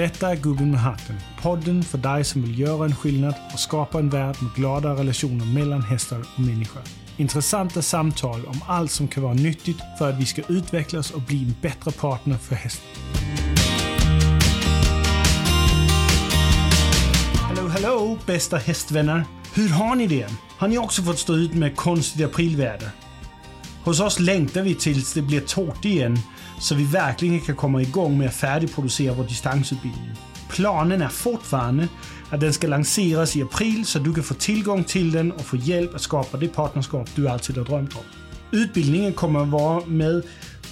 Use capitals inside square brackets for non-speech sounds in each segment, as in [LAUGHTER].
Detta är Gubben med hatten. Podden för dig som vill göra en skillnad och skapa en värld med glada relationer mellan hästar och människor. Intressanta samtal om allt som kan vara nyttigt för att vi ska utvecklas och bli en bättre partner för hästen. Hallå, hallå bästa hästvänner! Hur har ni det? Har ni också fått stå ut med konstigt aprilväder? Hos oss längtar vi tills det blir torrt igen så vi verkligen kan komma igång med att färdigproducera vår distansutbildning. Planen är fortfarande att den ska lanseras i april så du kan få tillgång till den och få hjälp att skapa det partnerskap du alltid har drömt om. Utbildningen kommer att vara med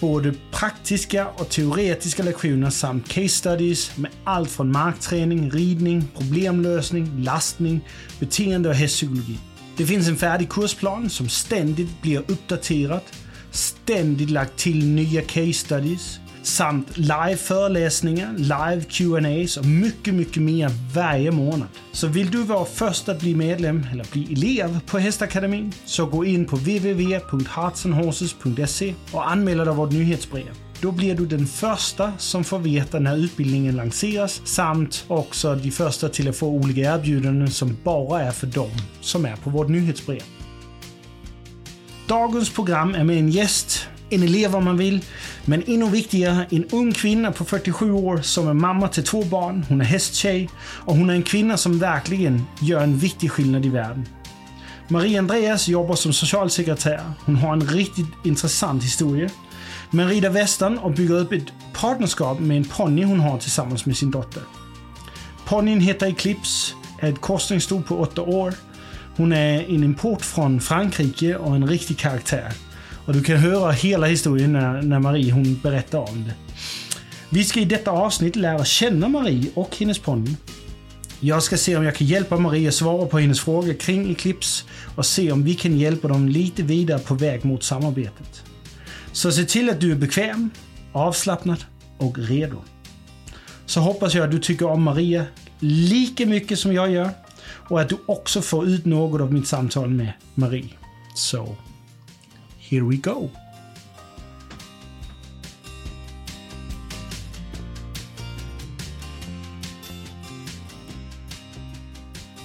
både praktiska och teoretiska lektioner samt case studies med allt från markträning, ridning, problemlösning, lastning, beteende och hästpsykologi. Det finns en färdig kursplan som ständigt blir uppdaterad, ständigt lagt till nya case studies, samt live föreläsningar, live Q&As och mycket, mycket mer varje månad. Så vill du vara först att bli medlem eller bli elev på Hästakademin så gå in på www.heartsandhorses.se och anmäl dig vårt nyhetsbrev. Då blir du den första som får veta när utbildningen lanseras samt också de första till att få olika erbjudanden som bara är för dem som är på vårt nyhetsbrev. Dagens program är med en gäst, en elev om man vill, men ännu viktigare en ung kvinna på 47 år som är mamma till två barn. Hon är hästtjej och hon är en kvinna som verkligen gör en viktig skillnad i världen. Marie Andreas jobbar som socialsekreterare. Hon har en riktigt intressant historia. Men rider västern och bygger upp ett partnerskap med en ponny hon har tillsammans med sin dotter. Ponnyn heter Eclipse, är ett korsningssto på 8 år. Hon är en import från Frankrike och en riktig karaktär. Och du kan höra hela historien när, när Marie hon berättar om det. Vi ska i detta avsnitt lära känna Marie och hennes ponny. Jag ska se om jag kan hjälpa Marie att svara på hennes frågor kring Eclipse och se om vi kan hjälpa dem lite vidare på väg mot samarbetet. Så se till att du är bekväm, avslappnad och redo. Så hoppas jag att du tycker om Maria lika mycket som jag gör och att du också får ut något av mitt samtal med Marie. Så, here we go!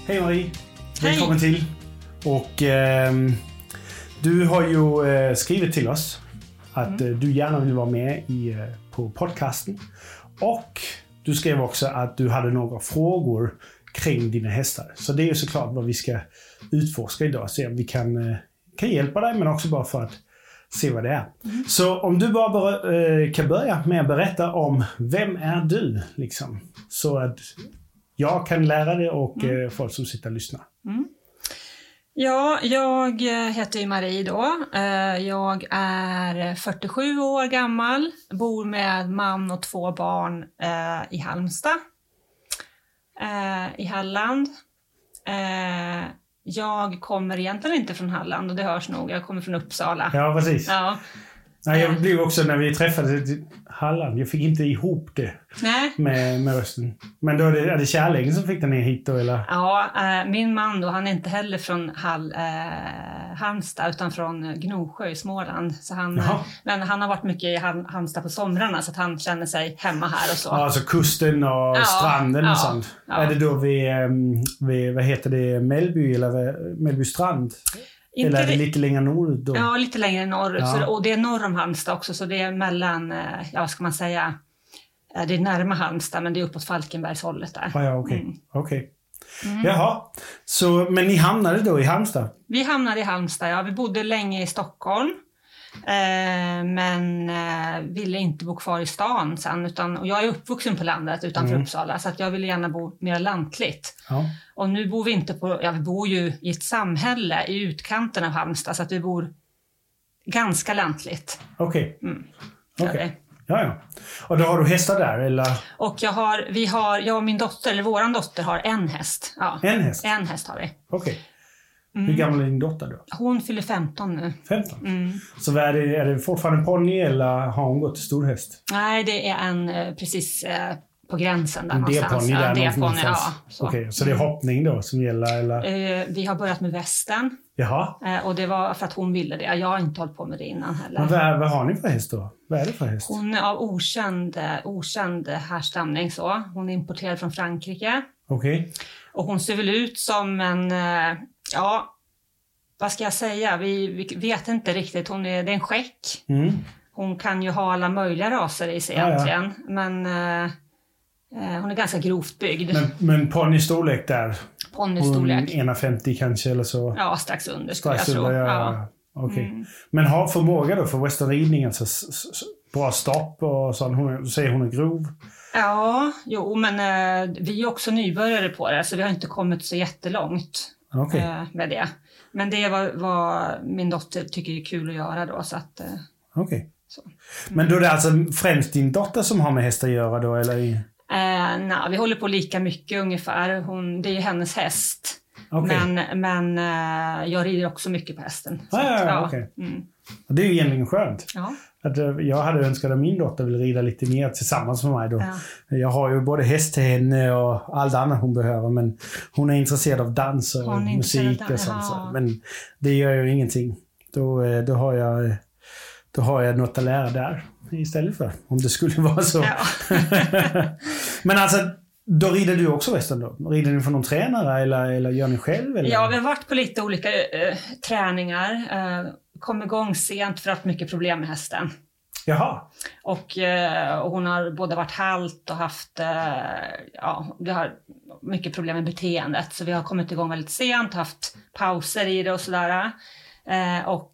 Hej Marie! Välkommen till! Och ehm, du har ju eh, skrivit till oss att eh, du gärna vill vara med i, eh, på podcasten. Och du skrev också att du hade några frågor kring dina hästar. Så det är ju såklart vad vi ska utforska idag. Se om vi kan, eh, kan hjälpa dig, men också bara för att se vad det är. Så om du bara kan börja med att berätta om vem är du? Liksom, så att jag kan lära dig och eh, folk som sitter och lyssnar. Ja, jag heter ju Marie då. Eh, Jag är 47 år gammal, bor med man och två barn eh, i Halmstad eh, i Halland. Eh, Jag kommer egentligen inte från Halland och det hörs nog, jag kommer från Uppsala. Ja, precis. Ja. Nej, jag blev också när vi träffades i Halland, jag fick inte ihop det Nej. med, med rösten. Men då är det, är det kärleken som fick den ner hit då, eller? Ja, eh, min man då, han är inte heller från Hall, eh, Halmstad utan från eh, Gnosjö i Småland. Så han, Jaha. eh, men han har varit mycket i Hal- Halmstad på somrarna så att han känner sig hemma här och så. Ja, alltså kusten och Ja, stranden ja, och sånt. ja. Är det då vid, ehm, vid, vad heter det, Mellby eller Mellby strand? Inte eller lite längre norrut då? Ja, lite längre norrut. Ja. Så, och det är norr om Halmstad också, så det är mellan, eh, ja vad ska man säga, eh, det är närmare Halmstad men det är uppåt Falkenbergshållet där. Ah, ja, okej. Mm. Okej. Jaha. Så, men ni hamnade då i Halmstad? Vi hamnade i Halmstad, ja. Vi bodde länge i Stockholm. Eh, men eh, ville inte bo kvar i stan sen. Utan, och jag är uppvuxen på landet utanför Mm. Uppsala så att jag ville gärna bo mer lantligt. Ja. Och nu bor vi inte på, ja vi bor ju i ett samhälle i utkanten av Halmstad så att vi bor ganska lantligt. Okej. Mm. gör Okej. vi. Ja, ja. Och då har du hästar där, eller? Och jag har, vi har, jag och min dotter, eller våran dotter har en häst. Ja, En häst? en häst har vi. Okej. Mm. Hur gammal är din dotter då? Hon fyller 15 nu. 15? Mm. Så är det, är det fortfarande en ponny eller har hon gått till storhäst? Nej, det är en eh, precis eh, på gränsen där någonstans. D-ponny där Ja, någonstans? ja. Så. Okej, så det är hoppning då som gäller eller? Eh, Vi har börjat med västen Jaha. och det var för att hon ville det. Jag har inte hållit på med det innan Men heller. vad, vad har ni för häst då? Vad är det för häst? Hon är av okänd, okänd härstamning. Så. Hon är importerad från Frankrike. Okej. Och hon ser väl ut som en, ja, vad ska jag säga? Vi, vi vet inte riktigt. Hon är, det är en skäck. Mm. Hon kan ju ha alla möjliga raser i sig Ja, ja. egentligen. Men eh, eh, hon är ganska grovt byggd. Men, men ponnystorlek där? Ponnystorlek. Hon 1,50 kanske eller så? Ja, strax under skulle Strax jag tro. under, ja. Ja. ja. Okej. Mm. Men har förmåga då för westernridning, alltså bra stopp och sånt. Hon du säger hon är grov. ja, jo, men eh, vi är också nybörjare på det, så vi har inte kommit så jättelångt Okej. eh, med det. Men det är vad, min dotter tycker är kul att göra då, så att... Eh, Okej. så. Men då är det alltså främst din dotter som har med hästar att göra då, eller? Eh, nej, vi håller på lika mycket ungefär. Hon, det är ju hennes häst. Okej. Men, men eh, jag rider också mycket på hästen. Ah, ja, att, ja, okej. Mm, Det är ju egentligen skönt. ja, Att, eh, jag hade önskat att min dotter vill rida lite mer tillsammans med mig då. ja. Jag har ju både häst till henne och allt annat hon behöver. Men hon är intresserad av dans och musik och sånt. så. jaha. Men det gör ju ingenting. Då, eh, då, har jag, då har jag något att lära där istället för. Om det skulle [LAUGHS] vara så. Ja. [LAUGHS] men alltså, då rider du också western då? Rider ni för någon tränare eller, eller gör ni själv? Eller? ja, vi har varit på lite olika eh, träningar. Eh, kom igång sent för att mycket problem med hästen. Jaha. Och, eh, och hon har både varit halt och haft eh, ja, vi har mycket problem med beteendet. Så vi har kommit igång väldigt sent, haft pauser i det och sådär. Eh, och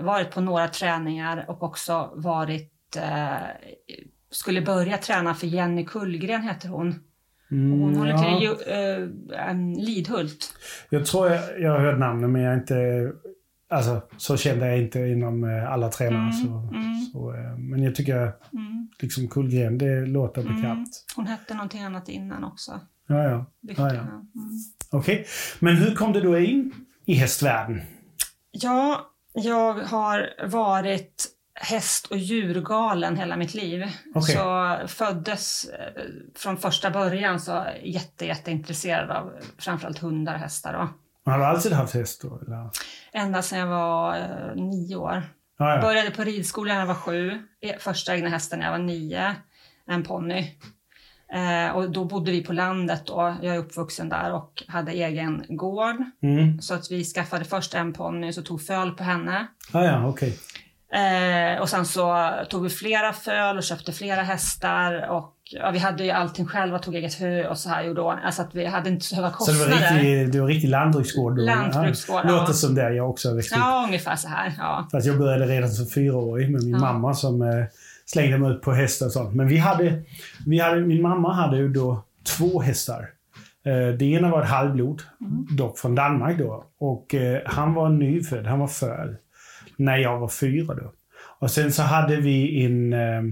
varit på några träningar och också varit skulle börja träna för Jenny Kullgren heter hon. Mm, Hon håller ja. till i Ju- eh, em, Lidhult. Jag tror jag, jag har hört namnen men jag är inte... Alltså, så kände jag inte inom eh, alla tränare. Mm, så, mm. så, eh, men jag tycker Mm, liksom Kullgren, det låter mm. bekant. Hon hette någonting annat innan också. Ja, ja. Ja, ja. Mm. Okej. Men hur kom du då in i hästvärlden? Ja, jag har varit häst och djurgalen hela mitt liv. Okej. Så föddes eh, från första början så jätte, jätteintresserad av framförallt hundar och hästar. Då. Har du alltid haft häst då? Eller? Ända sedan jag var eh, nio år. Ja, ja. Började på ridskolan när jag var sju. E- Första egna hästen när jag var nio. En ponny. Eh, och då bodde vi på landet då. Jag är uppvuxen där och hade egen gård. Mm. Så att vi skaffade först en ponny och tog föl på henne. Ja, ja, okej. Eh, och sen så tog vi flera föl och köpte flera hästar och ja, vi hade ju allting själva, tog eget hö och så här gjorde. Alltså att vi hade inte så höga Så det var kostnader. riktig, det var riktig lantbruksgård? Lantbruksgård, ja. Låter som där jag också växte. Ja, ungefär så här. Ja. Fast jag började redan som fyraårig med min Ja. mamma som eh, slängde mig ut på hästar och sånt. Men vi hade, vi hade, min mamma hade ju då två hästar. Eh, det ena var ett halvblod, dock från Danmark då. Och eh, han var nyfödd, han var föl. När jag var fyra då. Och sen så hade vi en, eh,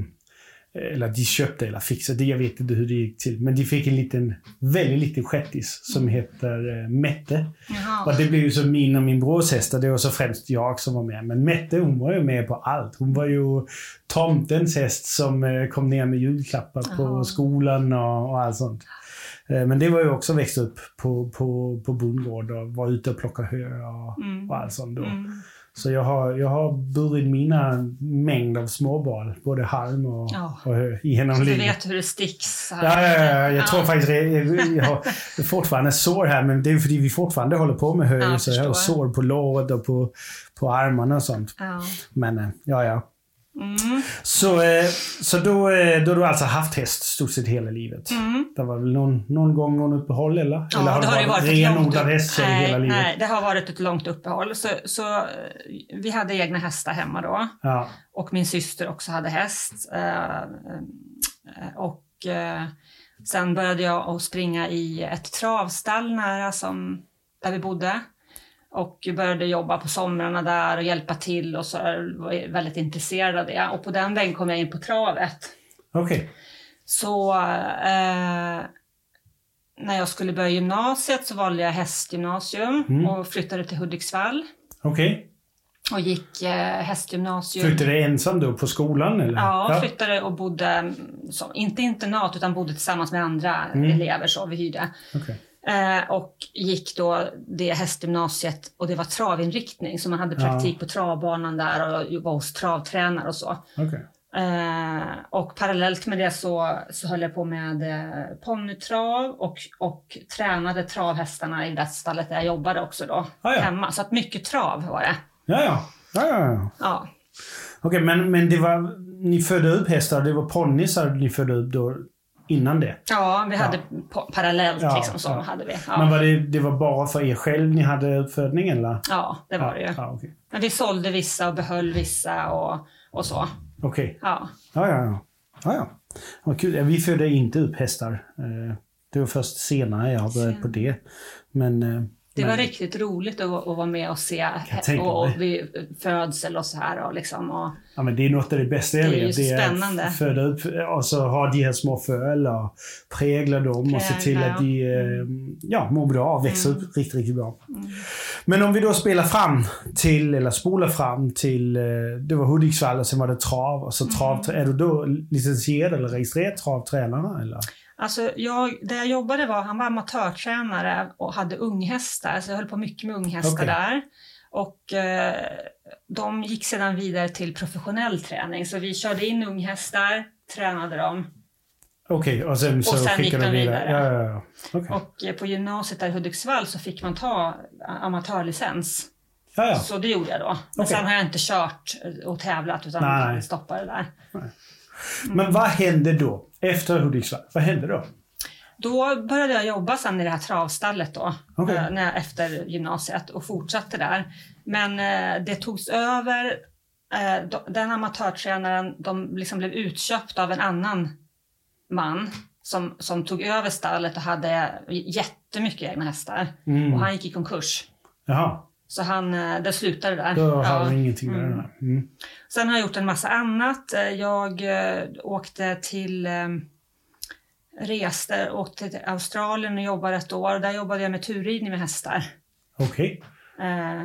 eller de köpte eller fixade, jag vet inte hur det gick till. Men de fick en liten, väldigt liten shettis som heter eh, Mette. Jaha. Och det blev ju så min och min brors hästar. Det var så främst jag som var med. Men Mette hon var ju med på allt. Hon var ju tomtens häst som eh, kom ner med julklappar på Jaha. skolan och, och allt sånt. Eh, Men det var ju också växt upp på, på, på bondgård och var ute och plocka hö och, Mm. och allt sånt. Då. Mm. Så jag har, jag har burit mina mängd av småbarn, både halm och, Ja. och hö, genom Så du livet. vet hur det sticks? Ja, ja, ja, jag tror faktiskt jag, jag, har fortfarande sår här, men det är för att vi fortfarande håller på med hö. Så jag har sår på låret och på, på armarna och sånt. Men eh, ja, ja. Mm. Så, eh, så då, eh, då har du alltså haft häst stort sett hela livet? Mm. Det var väl någon, någon gång någon uppehåll eller? Ja, eller har det har varit varit renodlad hästtjej hela livet? Nej, det har varit ett långt uppehåll. Så, så eh, vi hade egna hästar hemma då. Ja. Och min syster också hade häst. Och sen började jag att springa i ett travstall nära som, där vi bodde. Och började jobba på somrarna där och hjälpa till och så var jag väldigt intresserad av det. Och på den vägen kom jag in på travet. Okej. Så eh, när jag skulle börja gymnasiet så valde jag hästgymnasium Mm. och flyttade till Hudiksvall. Okej. och gick eh, hästgymnasium. Flyttade ensam då på skolan? Eller? Ja, flyttade och bodde, som, inte internat, utan bodde tillsammans med andra Mm. elever så vi hyrde. Okej. Eh, och gick då det hästgymnasiet och det var travinriktning så man hade Ja. praktik på travbanan där och var hos travtränare och så. Okej. Eh, och parallellt med det så, så höll jag på med eh, ponnytrav och, och tränade travhästarna i det stallet där jag jobbade också då. Ah, ja. Hemma. Så att mycket trav var det. Ja, ja. ja, ja, ja. Ja. Okej, men, men det var... Ni födde upp hästar, det var ponnysar ni födde upp då innan det? Ja, vi hade pa- parallellt Ja, liksom så ja. hade vi. Men Ja. var det, det var bara för er själv ni hade uppfödning eller? ja, det var det ju. Ja, okej. Men vi sålde vissa och behöll vissa och, och så. Okej. Ja. Ja, ja, ja. ja, ja. Vad kul. Ja, Vi födde inte upp hästar. Eh, Det var först senare jag börjat på det. Men... Det men, var riktigt roligt att, att vara med och se och, och födsel och så här. Och liksom, och, Ja, men det är något av det bästa jag vet. Det är spännande. att föda upp och så ha de här små föl och prägla dem och se till att de eh, ja, mår bra och växer Mm. upp riktigt, riktigt bra. Men om vi då spelar fram till, eller spolar fram till, eh, det var Hudiksvall och sen var det trav. Och så Mm. trav är du då licensierad eller registrerad travtränare? Eller? Alltså jag, där jag jobbade var, han var amatörtränare och hade unghästar, så jag höll på mycket med unghästar Okej. där. Och eh, de gick sedan vidare till professionell träning, så vi körde in unghästar, tränade dem. Okej, och sen så sen gick skickar de vidare. vidare. Ja, ja, ja. Okej. Och eh, på gymnasiet där i Hudiksvall så fick man ta amatörlicens. Ja, ja. Så det gjorde jag då. Men Okej. sen har jag inte kört och tävlat utan Nej, nej. stoppade där. Men vad hände då? Efter Hudiksvall? Vad hände då? Då började jag jobba sen i det här travstallet då, Okej. eh, när jag, efter gymnasiet och fortsatte där. Men eh, det togs över, eh, den amatörtränaren, de liksom blev utköpta av en annan man som, som tog över stallet och hade jättemycket egna hästar. Mm. Och han gick i konkurs. Jaha, Så han, eh, det slutade där. då Ja. har du ingenting med det där. Mm. Sen har jag gjort en massa annat. Eh, Jag eh, åkte till reste, åkte till Australien och jobbade ett år. Där jobbade jag med turridning med hästar. Okej. Eh,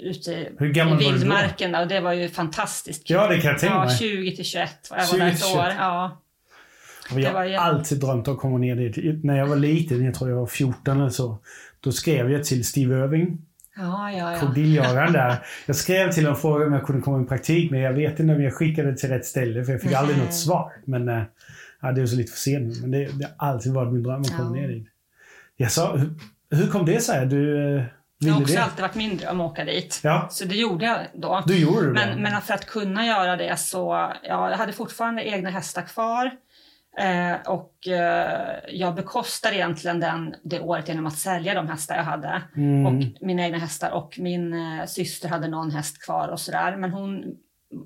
ute i, då? vildmarken där, och det var ju fantastiskt kul. Ja, det kan jag tänka Ja, mig. 20 till 21 var jag 20 var där ett 21. år. Ja. Och jag har alltid drömt om att komma ner dit. När jag var liten, jag tror jag var 14 eller så, då skrev jag till Steve Irving, Ja, ja, ja. krokodiljagaren där. Jag skrev till honom och frågade om jag kunde komma i praktik, men jag vet inte om jag skickade till rätt ställe, för jag fick aldrig något svar. Men äh, ja, det är så lite för sent men det, det har alltid varit min dröm att komma ner dit. Jag sa, hur, hur kom det sig? Du äh, Det har också det? alltid varit min dröm att åka dit. Ja, Så det gjorde jag då. du gjorde det. Men, men för att kunna göra det så, ja, jag hade fortfarande egna hästar kvar. Eh, och eh, jag bekostade egentligen den, det året genom att sälja de hästar jag hade. Mm. Och mina egna hästar. Och min eh, syster hade någon häst kvar och sådär. Men hon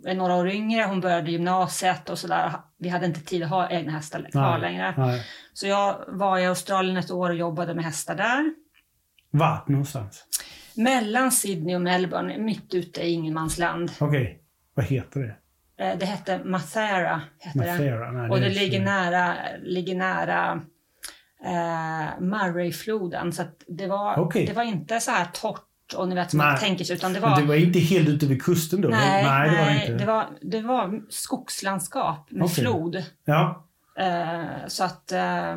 är några år yngre, hon började gymnasiet och sådär. Vi hade inte tid att ha egna hästar kvar Nej, längre. Nej. Så jag var i Australien ett år och jobbade med hästar där. Vart någonstans? Mellan Sydney och Melbourne, mitt ute i ingenmansland. Okej, vad heter det? Eh, Det hette Mathera. Hette. Mathera? Nej, Och det ligger nära, ligger nära eh, Murrayfloden. Så att det, var, Okej. det var inte så här torrt och ni vet som Nej. man tänker sig. Utan det Men var, det var inte helt ute vid kusten då? nej, nej, det var nej, inte. det var, det var skogslandskap med Okej. flod. Ja, Eh, så att eh,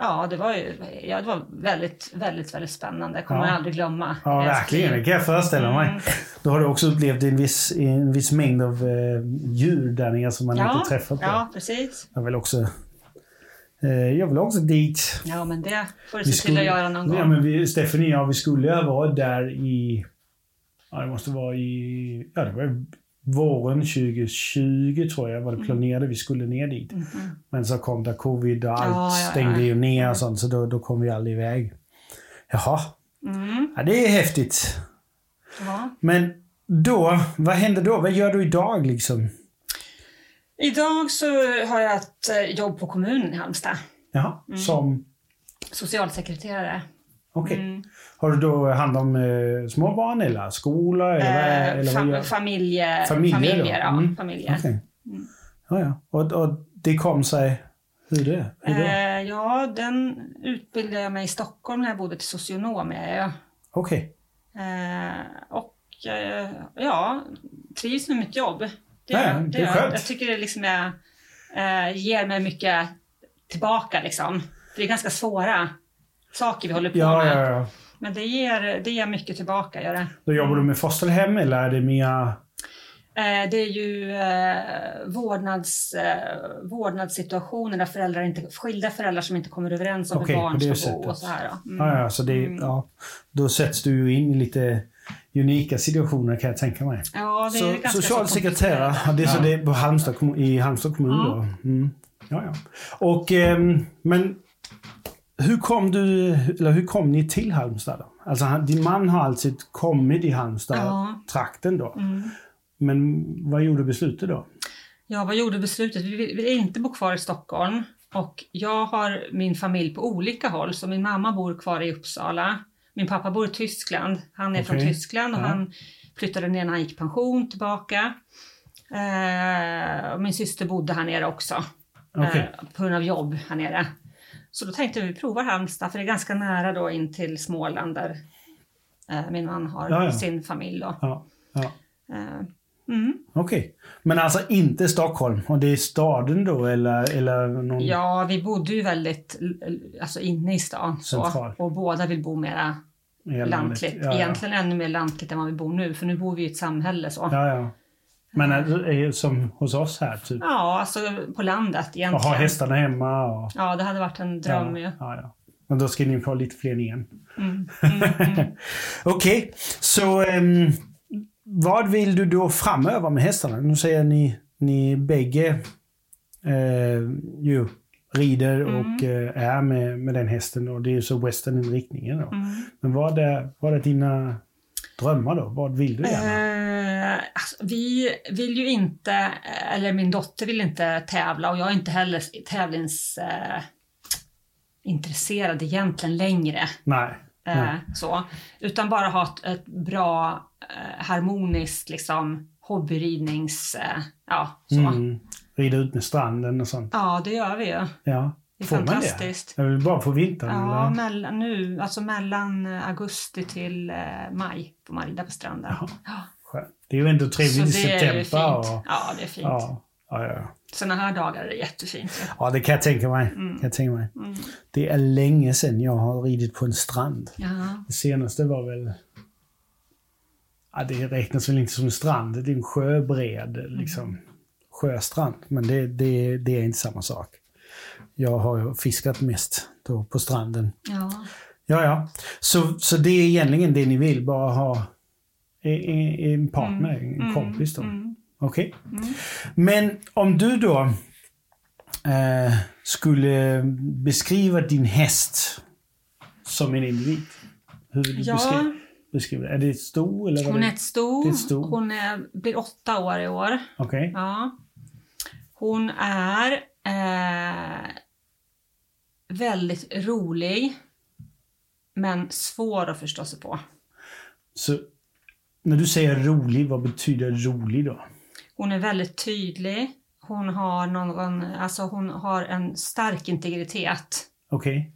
ja, det var ju ja, det var väldigt, väldigt, väldigt spännande. kommer Ja. jag aldrig glömma. ja verkligen. Det kan jag föreställa mig. Mm. Då har du också upplevt en viss, en viss mängd av eh, djur där nere som man Ja, inte träffar på. ja, precis. Jag vill också eh, jag vill också dit. Ja, men det får du Vi se till att göra någon gång. Ja, men vi, Stephanie och jag, vi skulle ha varit där i... Ja, det måste vara i... Ja, det var våren 2020 tror jag var Mm. det planerade vi skulle ner dit. Men så kom det covid och allt Ja, ja, stängde ju ner och sånt, så då, då kom vi aldrig iväg. Jaha. Mm. Ja, det är häftigt. Ja. Men då, vad händer då? Vad gör du idag liksom? Idag så har jag ett eh, jobb på kommunen i Halmstad. Jaha, Mm. som... Socialsekreterare. Okej. Mm. Har du då hand om eh, småbarn eller skola? Eller, Eh, eller fam- familje, Familjer familjer? då? ja. Mm. Familjer. Okej. Ja, ja. Och, och det kom sig... Hur det? Hur det? Eh, ja, den utbildade jag mig i Stockholm när jag bodde till socionom. Jag. Okej. Eh, och eh, ja, trivs med mitt jobb. Det, Ja, det är gör jag. skönt. Jag tycker det liksom är, eh, ger mig mycket tillbaka liksom. För det är ganska svåra saker vi håller på Ja, med. ja, ja. Men det ger, det ger mycket tillbaka, gör det. Då jobbar du med fosterhem eller är det mer... Eh, det är ju eh, vårdnads, eh, vårdnadssituationer där föräldrar inte, skilda föräldrar som inte kommer överens om Okej, hur barn ska bo och så här. Då. Mm. Ja, ja, så det, Mm. ja, då sätts du ju in i lite unika situationer kan jag tänka mig. Ja, det är Så ganska socialsekreterare, så det är så Ja. det är på Halmstad, i Halmstad kommun Ja. då? Mm. Ja, ja. Och, ehm, men hur kom du, eller hur kom ni till Halmstad då? Alltså din man har alltid kommit i Halmstad-trakten då. Mm. Men vad gjorde beslutet då? Ja, vad gjorde beslutet? Vi vill, inte bo kvar i Stockholm och jag har min familj på olika håll. Så min mamma bor kvar i Uppsala. Min pappa bor i Tyskland. Han är från Okej. Tyskland och Ja. han flyttade ner när han gick i pension tillbaka. Eh, min syster bodde här nere också. Okej. Eh, på grund av jobb här nere. Så då tänkte vi prova Halmstad för det är ganska nära då in till Småland där eh, min man har Ja, ja. sin familj då. Ja, ja. Eh, mm. Okej. Men alltså inte Stockholm? Och det är staden då eller, eller någon... Ja, vi bodde ju väldigt alltså inne i stan. Så, och båda vill bo mera i landet? lantligt. Ja, ja. Egentligen ännu mer lantligt än vad vi bor nu, för nu bor vi i ett samhälle. Så. Ja. Men som hos oss här typ? Ja, alltså på landet Och egentligen. ha hästarna hemma och... Ja, det hade varit en dröm ja, ju. ja, ja. Men då ska ni få lite fler igen. [LAUGHS] Mm, mm, mm. Okej, så ehm, vad vill du då framöver med hästarna? Nu säger ni, ni bägge eh, ju rider Mm. och eh, är med, med den hästen och det är så western-inriktningen. Mm. Men vad är, vad är dina drömmar då? Vad vill du gärna? Eh, alltså, vi vill ju inte, eller min dotter vill inte tävla och jag är inte heller tävlings... Eh, egentligen längre. Nej. Eh, Nej. så. Utan bara ha ett, ett bra, eh, harmoniskt liksom, hobbyridnings... Eh, ja, så. Mm. Rida ut med stranden och sånt. Ja, det gör vi ju. Ja. Det är Får man fantastiskt. det? Är det bara på vintern? Ja, eller? mellan, nu, alltså mellan eh, augusti till eh, maj får man rida på stranden. Ja. Det är ju ändå trevligt i september. Och, Ja, det är fint. ja, ja, ja. Sådana här dagar är det jättefint. ju. ja, det kan jag tänka mig. Mm. Jag tänka mig. Mm. Det är länge sedan jag har ridit på en strand. Ja. Det senaste var väl... Ja, det räknas väl inte som en strand. Det är en sjöbred liksom, sjöstrand. Men det, det, det är inte samma sak. Jag har fiskat mest då på stranden. ja. Ja, ja. Så, så det är egentligen det ni vill, bara ha en, en en partner, en Mm, kompis då? mm, Okej. mm. Men om du då eh, skulle beskriva din häst som en individ. Hur vill du Ja. beskriva, beskriva? Är det ett sto eller Hon det är ett sto. Det är ett sto. Hon är, blir åtta år i år. Okej. Ja. Hon är eh, väldigt rolig, men svår att förstå sig på. Så när du säger rolig, vad betyder rolig då? Hon är väldigt tydlig. Hon har, någon, alltså hon har en stark integritet. Okej.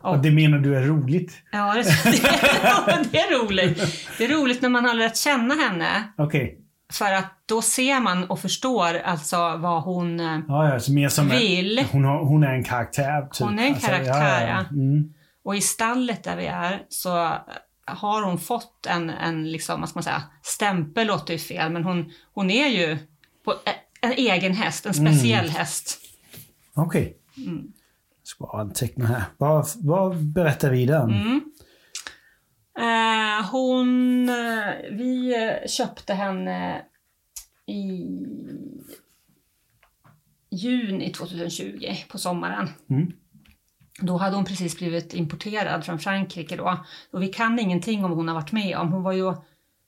Och- Och det menar du är roligt? Ja, det, [LAUGHS] det, är roligt. Det är roligt när man har lärt känna henne. Okej. För att då ser man och förstår alltså vad hon eh, Ja, ja, så mer som en, vill. hon, har, hon är en karaktär. Typ. Hon är en karaktär, ja. Mm. Och i stallet där vi är så har hon fått en, en liksom, vad ska man säga, stämpel låter ju fel, men hon, hon är ju på en egen häst, en speciell Mm. häst. Okej. Mm. Jag ska bara anteckna här. Vad, vad berättar vidare? Mm. Eh, hon, eh, vi köpte henne i juni 2020 på sommaren. Mm. Då hade hon precis blivit importerad från Frankrike då. Och vi kan ingenting om hon har varit med om. Hon var ju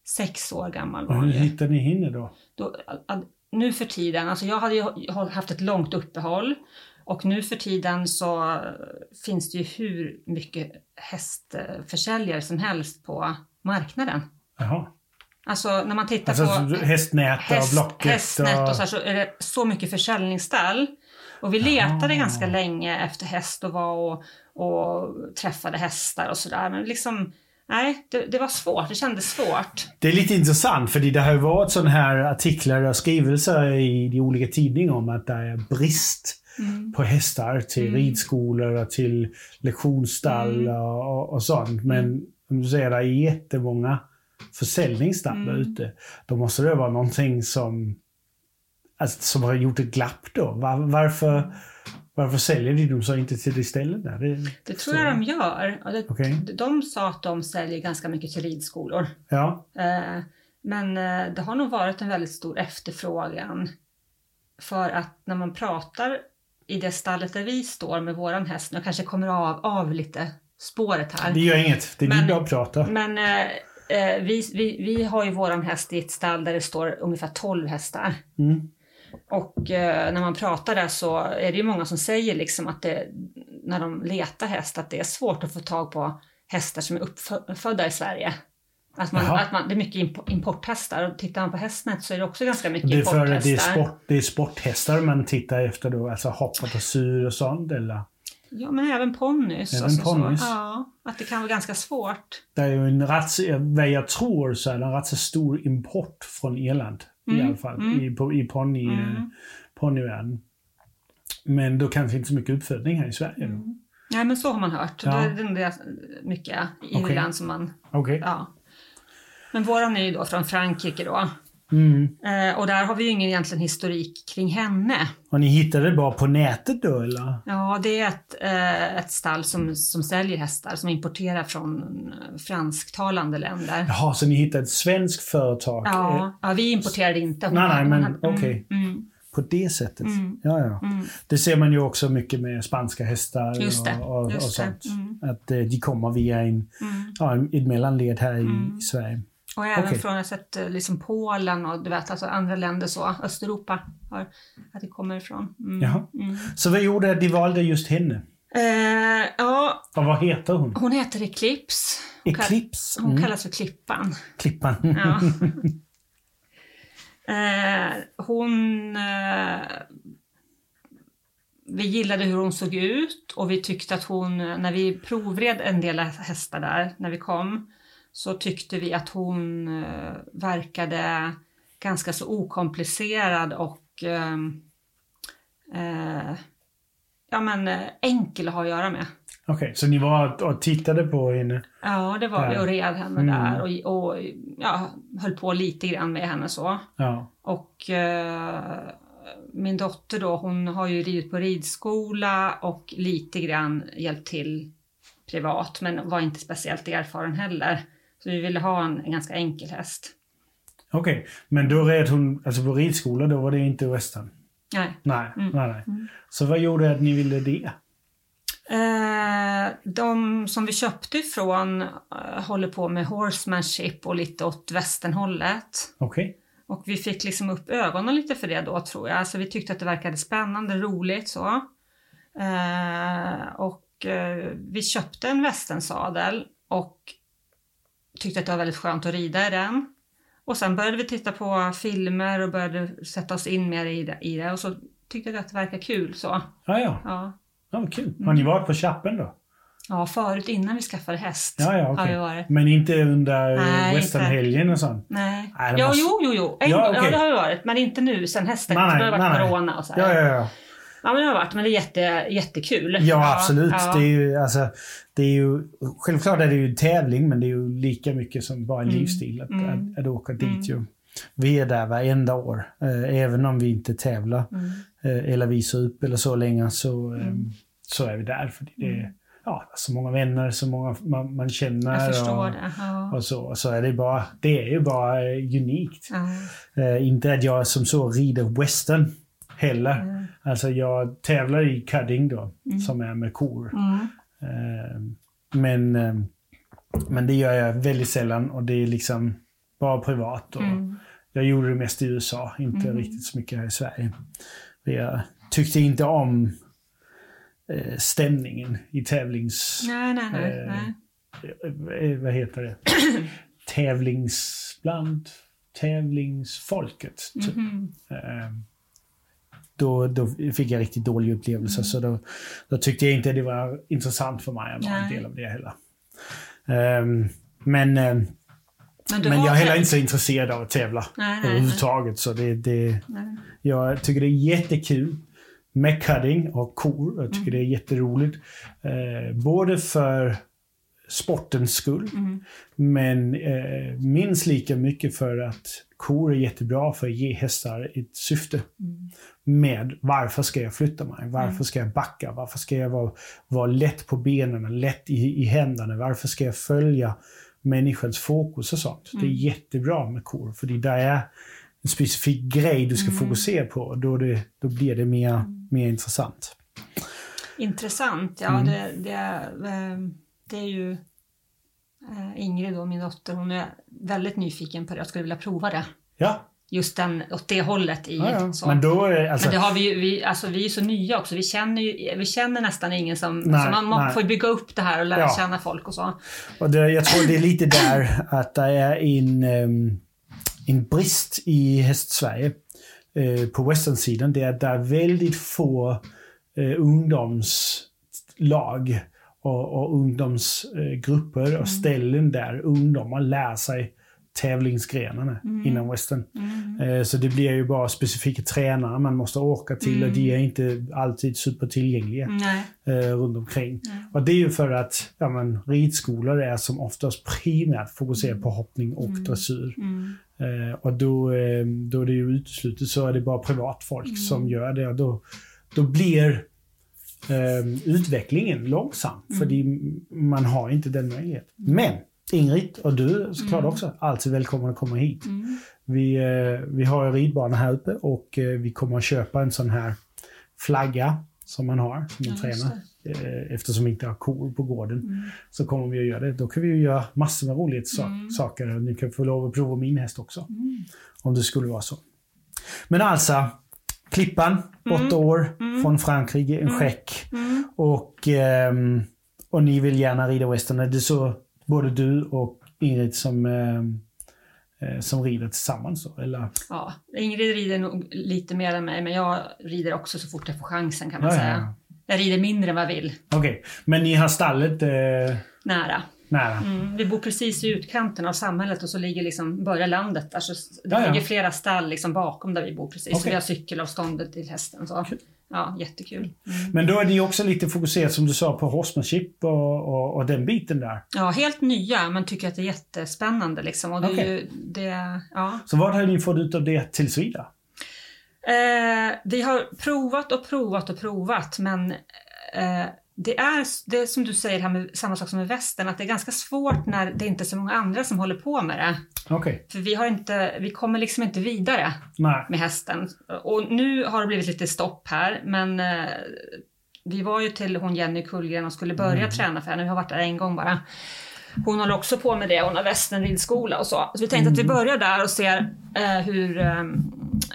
sex år gammal. Var hur hittade ni henne då? Då, nu för tiden, alltså jag hade ju haft ett långt uppehåll och nu för tiden så finns det ju hur mycket hästförsäljare som helst på marknaden. Jaha. Alltså när man tittar Alltså på hästnät och häst, Blocket hästnät och... så, här, så är det så mycket försäljningsställ. Och vi letade Ah. ganska länge efter häst och var och, och träffade hästar och sådär. Men liksom, nej, det, det var svårt. Det kändes svårt. Det är lite intressant för det har ju varit sådana här artiklar och skrivelser i de olika tidningarna om att det är brist Mm. på hästar till Mm. ridskolor och till lektionsstall Mm. och, och, sånt. Men om du säger det är jättemånga försäljningsstall där Mm. ute. Då måste det vara någonting som, alltså, som har gjort ett glapp då. Var, varför, varför säljer de dem så inte till det stället där? Det, Det tror så- jag de gör. Och det, Okej. De sa att de säljer ganska mycket till ridskolor. Ja, Eh, Men eh, det har nog varit en väldigt stor efterfrågan. För att när man pratar i det stallet där vi står med våran häst, nu kanske kommer av, av lite spåret här. det gör inget. Det är du bara pratar. Men eh, eh, vi, vi, vi har ju våran häst i ett stall där det står ungefär 12 hästar. Mm. Och eh, när man pratar där så är det ju många som säger liksom att det, när de letar häst, att det är svårt att få tag på hästar som är uppfödda i Sverige. Att man, Jaha. att man, det är mycket impo- importhästar och tittar man på Hästnet så är det också ganska mycket Det är för importhästar. det är, sport, det är sporthästar man tittar efter då, alltså hopp och dressyr och sånt eller? Ja, men även ponnys. Även alltså ponnys. Ja, att det kan vara ganska svårt. Det är ju en rätt, vad jag tror så är det en rätt så stor import från Irland i Mm, alla fall. mm. I, på, i ponny, Mm. ponnyvärlden. Men då kanske inte så mycket uppfödning här i Sverige då. Mm. Nej, men så har man hört. Ja. Det är det är mycket i. Irland som man... Okej. Ja. Men våran är ju då från Frankrike då. Mm. Eh, och där har vi ju ingen egentligen historik kring henne. Och ni hittade det bara på nätet då eller? Ja, det är ett, eh, ett stall som, som säljer hästar som importerar från eh, fransktalande länder. Jaha, så ni hittade ett svenskt företag? eh, Ja, ja vi importerade inte. Hon Nej, nej, men mm, okej. Mm, På det sättet? Mm. Ja, ja. mm, Det ser man ju också mycket med spanska hästar och, och, och sånt. Mm. Att eh, de kommer via en, ja, ett mellanled här i Sverige. Och även Okej. från, jag sett eh, liksom Polen och du vet, alltså andra länder så, Östeuropa, har, att det kommer ifrån. Mm. Jaha. Mm. Så vad gjorde att de valde just henne? Eh, ja, Och vad heter hon? hon heter Eclipse. Hon, kall- Eclipse? hon Mm. kallas för Klippan. Klippan. Ja. [LAUGHS] eh, hon... Eh, vi gillade hur hon såg ut och vi tyckte att hon, när vi provred en del hästar där, när vi kom, så tyckte vi att hon eh, verkade ganska så okomplicerad och ehm, eh, ja, men, eh, enkel att ha att göra med. Okej, så ni var och tittade på henne? Ja, det var vi Där. och red henne Mm. där och, och ja, höll på lite grann med henne så. Ja. Och eh, min dotter då, hon har ju ridit på ridskola och lite grann hjälpt till privat, men var inte speciellt erfaren heller. Så vi ville ha en, en ganska enkel häst. Okej, men då red hon, alltså på ridskola, då var det inte western? Nej. Nej, Mm. nej, nej. Mm. Så vad gjorde att ni ville det? Eh, de som vi köpte ifrån eh, håller på med horsemanship och lite åt västernhållet. Okej. Och vi fick liksom upp ögonen lite för det då tror jag. Alltså vi tyckte att det verkade spännande, roligt så. Eh, och eh, vi köpte en västernsadel och tyckte att det var väldigt skönt att rida i den. Och sen började vi titta på filmer och började sätta oss in mer i det, i det och så tyckte vi att det verkade kul så. Ja, ja. Ja, Ja, kul. Mm. Har ni varit på chappen då? ja förut innan vi skaffade häst Ja, ja, har okej. vi varit. Men inte under Nej, westernhelgen och sånt? Nej. Nej, ja, måste- jo, jo, jo. En, Ja, ja, okej. det har vi varit. Men inte nu sen hästen. Nej, nej, det har varit nej. corona och så här. Ja, ja, ja. Ja, men det har varit, men det är jätte, jättekul. Ja, absolut. Ja. Det är ju, alltså, det är ju, självklart är det ju en tävling, men det är ju lika mycket som bara en Mm. livsstil att, Mm. att, att åka dit. Mm. Ju. Vi är där varenda år, eh, även om vi inte tävlar Mm. eh, eller visar upp eller så länge så, eh, Mm. så är vi där. För det är ja, så många vänner, så många man, man känner. Och, det. Ja. och så, så är det bara, det är ju bara eh, unikt. Ja. Eh, inte att jag som så rider western heller. Mm. Alltså jag tävlar i cudding då, Mm. som är med kor. Mm. Eh, men, eh, men det gör jag väldigt sällan och det är liksom bara privat. Och Mm. Jag gjorde det mest i USA, inte Mm. riktigt så mycket här i Sverige. Jag tyckte inte om eh, stämningen i tävlings... Nej, nej, nej. Eh, nej. eh, vad heter det? [CLEARS THROAT] Tävlings... Bland tävlingsfolket. Typ. Mhm. Eh, då, då fick jag riktigt dålig upplevelse. Så då, då tyckte jag inte det var intressant för mig att vara en Nej. del av det heller. Ehm, Men, eh, Men, men jag är heller inte så intresserad av att tävla Nej, nej, överhuvudtaget. Så det, det, Nej. jag tycker det är jättekul med cutting och kor. Jag tycker Mm. det är jätteroligt. Eh, både för sportens skull, Mm. men eh, minst lika mycket för att kor är jättebra för att ge hästar ett syfte. Mm. Med varför ska jag flytta mig? Varför ska jag backa? Varför ska jag vara, vara lätt på benen, lätt i, i händerna? Varför ska jag följa människans fokus och sånt? Det är Mm. jättebra med kor, för det är en specifik grej du ska Mm. fokusera på. Då, det, då blir det mer, mer intressant. Intressant, ja Mm. det, det, eh, det är ju eh, Ingrid och min dotter, hon är väldigt nyfiken på det. Jag skulle vilja prova det. Ja, Just den, åt det hållet i ja, ja. så. men då är alltså, Men det har vi ju, vi, alltså vi är så nya också. Vi känner ju, vi känner nästan ingen som, Nej, så man, man får bygga upp det här och lära Ja. känna folk och så. Och det, jag tror det är lite där att det är en, ehm, en brist i hästsverige eh, på westernsidan. Det är att det är väldigt få eh, ungdomslag och, och ungdomsgrupper och ställen där ungdomar lär sig tävlingsgrenarna inom western. Mm. Eh, Så det blir ju bara specifika tränare man måste åka till och de är inte alltid supertillgängliga Nej. eh, runt omkring. Och det är ju för att ja, men, ridskolor är som oftast primärt fokuserade på hoppning och dressyr. Mm. Eh, och då, då är det ju uteslutet så är det bara privatfolk som gör det. Och då, då blir eh, utvecklingen långsam. För man har inte den möjligheten. Men Ingrid och du såklart också alltid välkomna att komma hit. Mm. Vi, eh, vi har en ridbana här uppe och eh, vi kommer att köpa en sån här flagga som man har, som man Ja, tränar. Eh, eftersom vi inte har kor på gården Mm. så kommer vi att göra det. Då kan vi ju göra massor med roliga Mm. saker. Ni kan få lov att prova min häst också. Mm. Om det skulle vara så. Men alltså, Klippan, åtta år, från Frankrike, en skäck. Mm. Och, ehm, och ni vill gärna rida western. Är det så både du och Ingrid som, ehm, eh, som rider tillsammans? Eller? Ja, Ingrid rider nog lite mer än mig, men jag rider också så fort jag får chansen kan man Ja, säga. ja. Jag rider mindre än vad jag vill, Okej, men ni har stallet eh, nära. Nära? Mm, vi bor precis i utkanten av samhället och så ligger liksom, börjar landet där. Så det Ja, ja. ligger flera stall liksom bakom där vi bor precis. Så Okej. vi har cykelavståndet till hästen. Så. Kul. Ja, jättekul. Mm. Men då är ni också lite fokuserat som du sa på horsemanship och, och, och den biten där. Ja, helt nya men tycker att det är jättespännande liksom. Och det Okej. ju, det, ja. Så vad har ni fått ut av det tills vidare? Eh, vi har provat och provat och provat men eh, det är, det är som du säger här med samma sak som med västen, att det är ganska svårt när det inte är så många andra som håller på med det. Okej, För vi, har inte, vi kommer liksom inte vidare nej. med hästen. Och nu har det blivit lite stopp här, men eh, vi var ju till hon Jenny Kullgren och skulle börja träna för henne. Vi har varit där en gång bara. Hon håller också på med det, hon har västern ridskola och så. Så vi tänkte att vi börjar där och ser eh, hur, eh,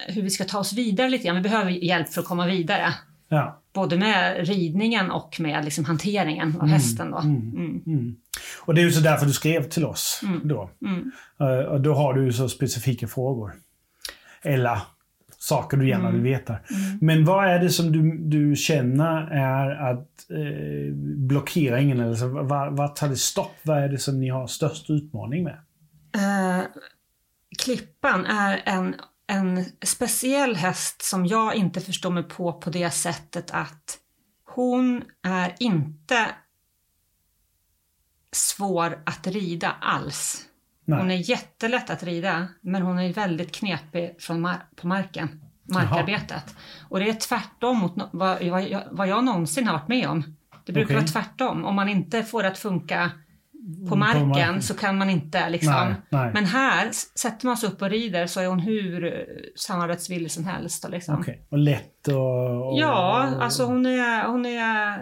hur vi ska ta oss vidare lite grann. Vi behöver hjälp för att komma vidare. Ja. Både med ridningen och med liksom, hanteringen av hästen. Då. Mm. Mm. Och det är ju så därför du skrev till oss då. Mm. Eh, och då har du ju så specifika frågor. Eller saker du gärna vill veta. Mm. Men vad är det som du, du känner är att eh, blockeringen? Eller så, vad, vad tar det stopp? Vad är det som ni har störst utmaning med? Eh, Klippan är en, en speciell häst som jag inte förstår mig på på det sättet att hon är inte svår att rida alls. Nej. Hon är jättelätt att rida, men hon är väldigt knepig från mar- på marken, markarbetet. Och det är tvärtom mot no- vad, vad, jag, vad jag någonsin har varit med om. Det brukar Okej. vara tvärtom. Om man inte får det att funka på marken. marken så kan man inte liksom. Nej, nej. Men här, sätter man sig upp och rider så är hon hur eh, samarbetsvillig som helst. Liksom. Okej. Och lätt och... och Ja, alltså hon är, hon är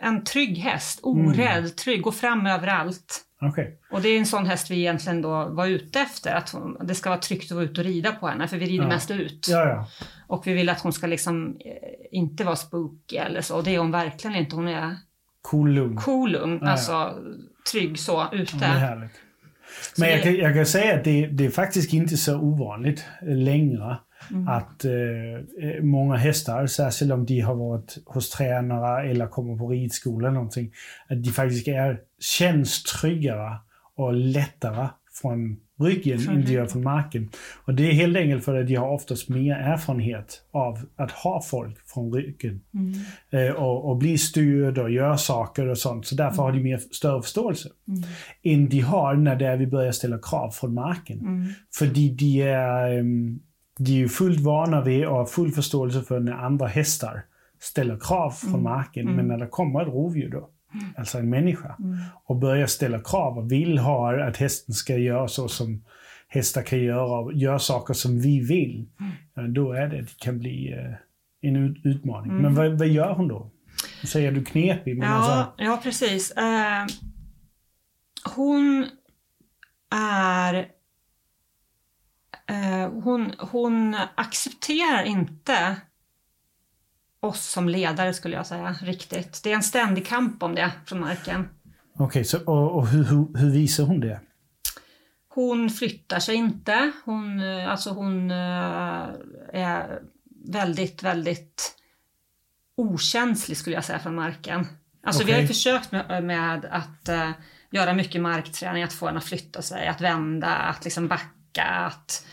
en trygg häst. Orädd, Mm. trygg, går fram överallt. Okej. Och det är en sån häst vi egentligen då var ute efter. Att hon, det ska vara tryggt att vara ute och rida på henne, för vi rider Ja. mest ut. Ja, ja. Och vi vill att hon ska liksom eh, inte vara spooky eller så. Och det är hon verkligen inte. Hon är Cool, lugn. cool, lugn, Ja, ja. alltså trygg så, ute. Ja, det är härligt. Så Men jag kan, jag kan säga att det, det är faktiskt inte så ovanligt längre Mm. att eh, många hästar, särskilt om de har varit hos tränare eller kommer på ridskola eller någonting, att de faktiskt är, känns tryggare och lättare från ryggen Från än de gör från marken. Och det är helt enkelt för att de har oftast mer erfarenhet av att ha folk från ryggen. Mm. Eh, och, och bli styrd och göra saker och sånt. Så därför har de mer större förståelse. Mm. Än de har när det är vi börjar ställa krav från marken. Mm. För de är, ehm, de är ju fullt vana vid och har full förståelse för när andra hästar ställer krav från marken. Men när det kommer ett rovdjur då, alltså en människa, och börjar ställa krav och vill ha att hästen ska göra så som hästar kan göra och göra saker som vi vill. ja, Då är det, det kan bli eh, en ut- utmaning. Men vad, vad gör hon då? Nu säger du knepig, men Ja, alltså... ja, precis. Eh, hon är... Eh, hon, hon accepterar inte oss som ledare, skulle jag säga, riktigt. Det är en ständig kamp om det från marken. Okej, så, och, och hur, hur, hur visar hon det? Hon flyttar sig inte. Hon, eh, alltså hon eh, är väldigt, väldigt okänslig skulle jag säga från marken. Alltså vi har försökt med, med att eh, göra mycket markträning, att få henne att flytta sig, att vända, att liksom backa, att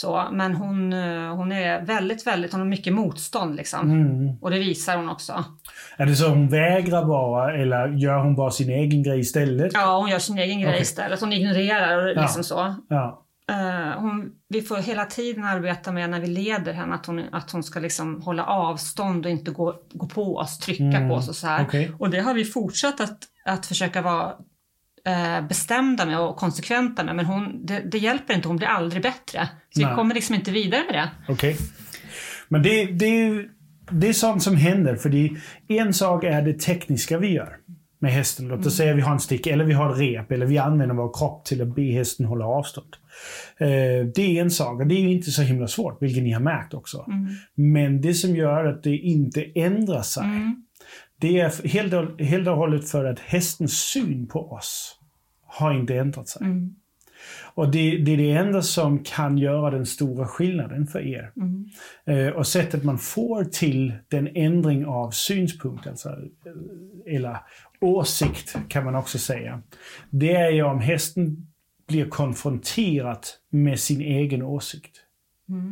så. Men hon, eh, hon är väldigt, väldigt, hon har mycket motstånd liksom. Mm. Och det visar hon också. Är det så hon vägrar bara eller gör hon bara sin egen grej istället? Ja, hon gör sin egen grej istället. Hon ignorerar Ja. liksom så. Ja. Eh, hon, vi får hela tiden arbeta med när vi leder henne att hon, att hon ska liksom hålla avstånd och inte gå, gå på oss, trycka Mm, på oss och så här. okej. Och det har vi fortsatt att, att försöka vara eh, bestämda med och konsekventa med men hon, det, det hjälper inte, hon blir aldrig bättre. Så Nej. vi kommer liksom inte vidare med det. Okej. Men det, det, det är sånt som händer. För det, en sak är det tekniska vi gör med hästen. Låt oss säga vi har en stick eller vi har ett rep eller vi använder vår kropp till att be hästen hålla avstånd. Eh, det är en sak och det är inte så himla svårt, vilket ni har märkt också. Men det som gör att det inte ändrar sig, det är helt, helt och hållet för att hästens syn på oss har inte ändrat sig. Och det, det är det enda som kan göra den stora skillnaden för er. Eh, och sättet man får till den ändring av synpunkt, alltså, eh, eller åsikt kan man också säga. Det är ju om hästen blir konfronterad med sin egen åsikt.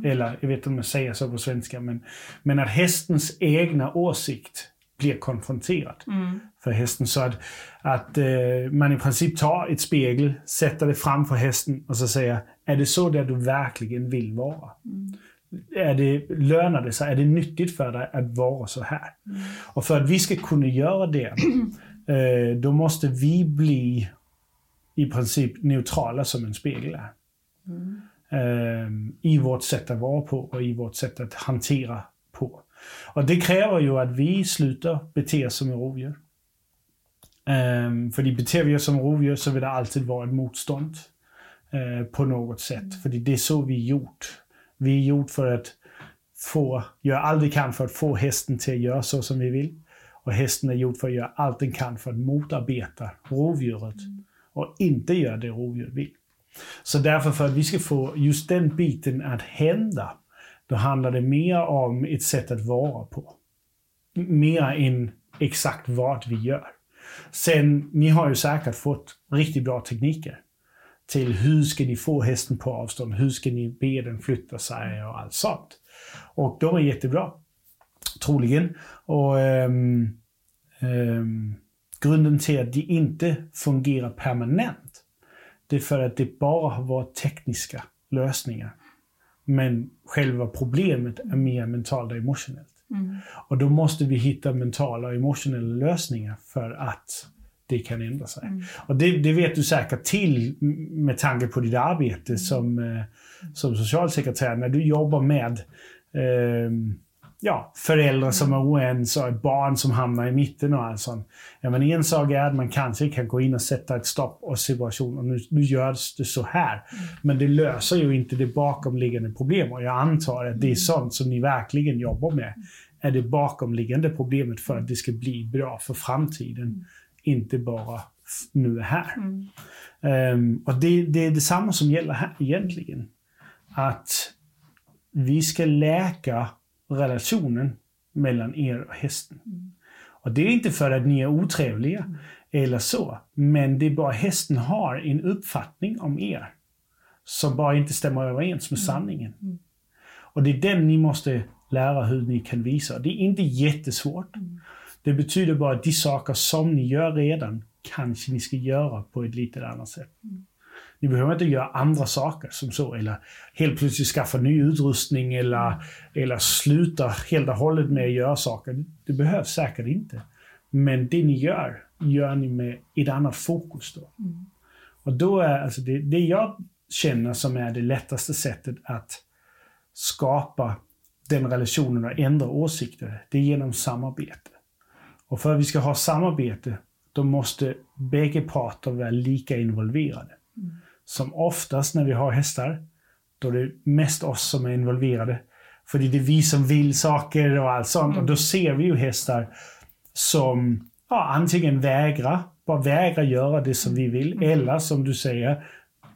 Eller, jag vet inte om jag säger så på svenska, men, men att hästens egna åsikt blir konfronterad för hästen. Så att, att eh, man i princip tar ett spegel, sätter det framför hästen och så säger, är det så där du verkligen vill vara? Är det, lönar det sig? Är det nyttigt för dig att vara så här? Och för att vi ska kunna göra det, [CLEARS THROAT] eh, då måste vi bli i princip neutrala som en spegel är. Eh, I vårt sätt att vara på och i vårt sätt att hantera. Och det kräver ju att vi slutar bete oss som rovdjur. Um, för beter vi oss som rovdjur så vill det alltid vara ett motstånd Uh, på något sätt. För det är så vi är gjort. Vi är gjort för att få, göra allt vi kan för att få hästen till att göra så som vi vill. Och hästen är gjord för att göra allt den kan för att motarbeta rovdjuret och inte göra det rovdjuret vill. Så därför för att vi ska få just den biten att hända, då handlar det mer om ett sätt att vara på. Mer än exakt vad vi gör. Sen, ni har ju säkert fått riktigt bra tekniker till hur ska ni få hästen på avstånd, hur ska ni be den flytta sig och allt sånt. Och de är jättebra. Troligen. Och ähm, ähm, grunden till att de inte fungerar permanent, det är för att det bara har varit tekniska lösningar. Men själva problemet är mer mentalt och emotionellt. Och då måste vi hitta mentala och emotionella lösningar för att det kan ändra sig. Och det, det vet du säkert till med tanke på ditt arbete som, eh, som socialsekreterare när du jobbar med ehm, ja, föräldrar som är oense och barn som hamnar i mitten och allt sånt. Ja, men en sak är att man kanske kan gå in och sätta ett stopp och situation och nu, nu görs det så här. Men det löser ju inte det bakomliggande problemet. Och jag antar att det är sånt som ni verkligen jobbar med. Är det bakomliggande problemet för att det ska bli bra för framtiden. Inte bara nu här. Ehm, och det, det är detsamma som gäller här egentligen. Att vi ska läka relationen mellan er och hästen. Och det är inte för att ni är otrevliga eller så. Men det är bara hästen har en uppfattning om er som bara inte stämmer överens med sanningen. Mm. Och det är den ni måste lära hur ni kan visa. Det är inte jättesvårt. Mm. Det betyder bara att de saker som ni gör redan kanske ni ska göra på ett lite annat sätt. Mm. Ni behöver inte göra andra saker som så, eller helt plötsligt skaffa ny utrustning eller, eller sluta helt och hållet med att göra saker. Det behövs säkert inte. Men det ni gör, gör ni med ett annat fokus då. Mm. Och då är alltså det, det jag känner som är det lättaste sättet att skapa den relationen och ändra åsikter, det är genom samarbete. Och för att vi ska ha samarbete, då måste bägge parter vara lika involverade. Mm. Som oftast när vi har hästar, då är det mest oss som är involverade. För det är vi som vill saker och allt sånt. Och då ser vi ju hästar som ja, antingen vägrar, bara vägrar göra det som vi vill, eller som du säger,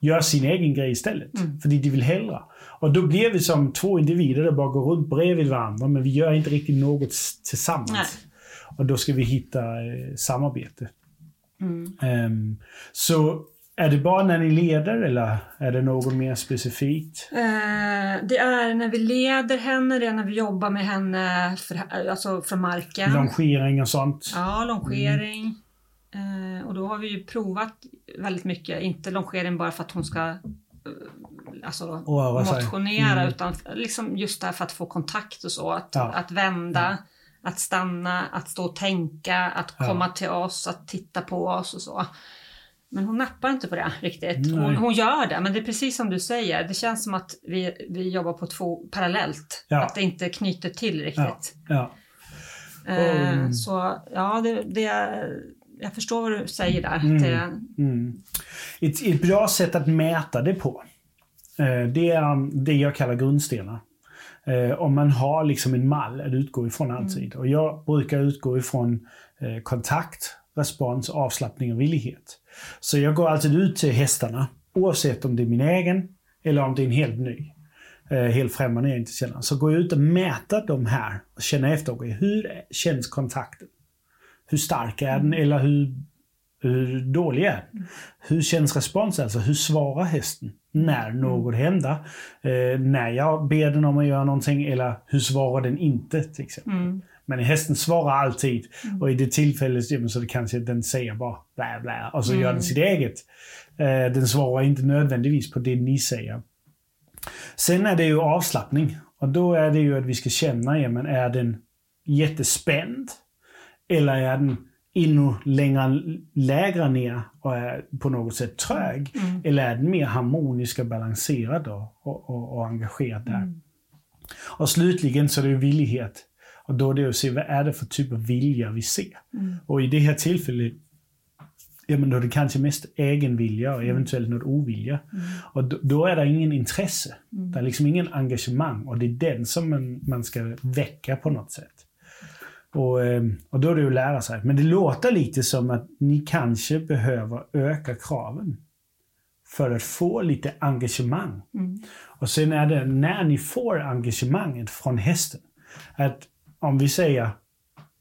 gör sin egen grej istället. Mm. För de vill hellre. Och då blir vi som två individer som bara går runt bredvid varandra, men vi gör inte riktigt något tillsammans. Nej. Och då ska vi hitta eh, samarbete. Mm. Ehm, så är det bara när ni leder eller är det något mer specifikt? Eh, det är när vi leder henne, det är när vi jobbar med henne för, alltså från marken. Longering och sånt? Ja, longering. Eh, och då har vi ju provat väldigt mycket, inte longering bara för att hon ska eh, alltså, sig. motionera Mm. utan liksom just där för att få kontakt och så. Att, Ja. att vända, att stanna, att stå och tänka, att Ja. komma till oss, att titta på oss och så. Men hon nappar inte på det [LAUGHS] riktigt. Hon, hon gör det, men det är precis som du säger. Det känns som att vi, vi jobbar på två parallellt. Ja. Att det inte knyter till riktigt. Ja. Eh, Mm. Så ja, det, det, jag förstår vad du säger där. Mm. Det, Mm. Ett, ett bra sätt att mäta det på, eh, det är um, det jag kallar grundstenar. Eh, Om man har liksom en mall att utgå ifrån alltid. Och jag brukar utgå ifrån eh, kontakt, respons, avslappning och villighet. Så jag går alltid ut till hästarna, oavsett om det är min egen eller om det är en helt ny. eh, Helt främmande jag inte känner. Så går jag ut och mäter de här och känner efter. okej, Hur känns kontakten? Hur stark är den? Eller hur hur dålig är den? Hur känns responsen? Alltså hur svarar hästen när något händer? Eh, när jag ber den om att göra någonting eller hur svarar den inte till exempel? mm, Men hästen svarar alltid och i det tillfället ja, så det kanske den säger bara blä blä och så gör den sitt eget. Eh, den svarar inte nödvändigtvis på det ni säger. Sen är det ju avslappning och då är det ju att vi ska känna, ja, men är den jättespänd? Eller är den ännu längre, lägre ner och är på något sätt trög? mm, Eller är den mer harmonisk och balanserad och, och, och, och engagerad där? mm, Och slutligen så är det ju villighet. Och då är det att se vad är det för typ av vilja vi ser. mm, Och i det här tillfället, ja men då är det kanske mest egenvilja och eventuellt något ovilja. mm, Och då, då är det ingen intresse. Det är liksom ingen engagemang och det är den som man, man ska väcka på något sätt. Och, ehm, och då är det att lära sig. Men det låter lite som att ni kanske behöver öka kraven. För att få lite engagemang. mm, Och sen är det när ni får engagemanget från hästen. Att om vi säger,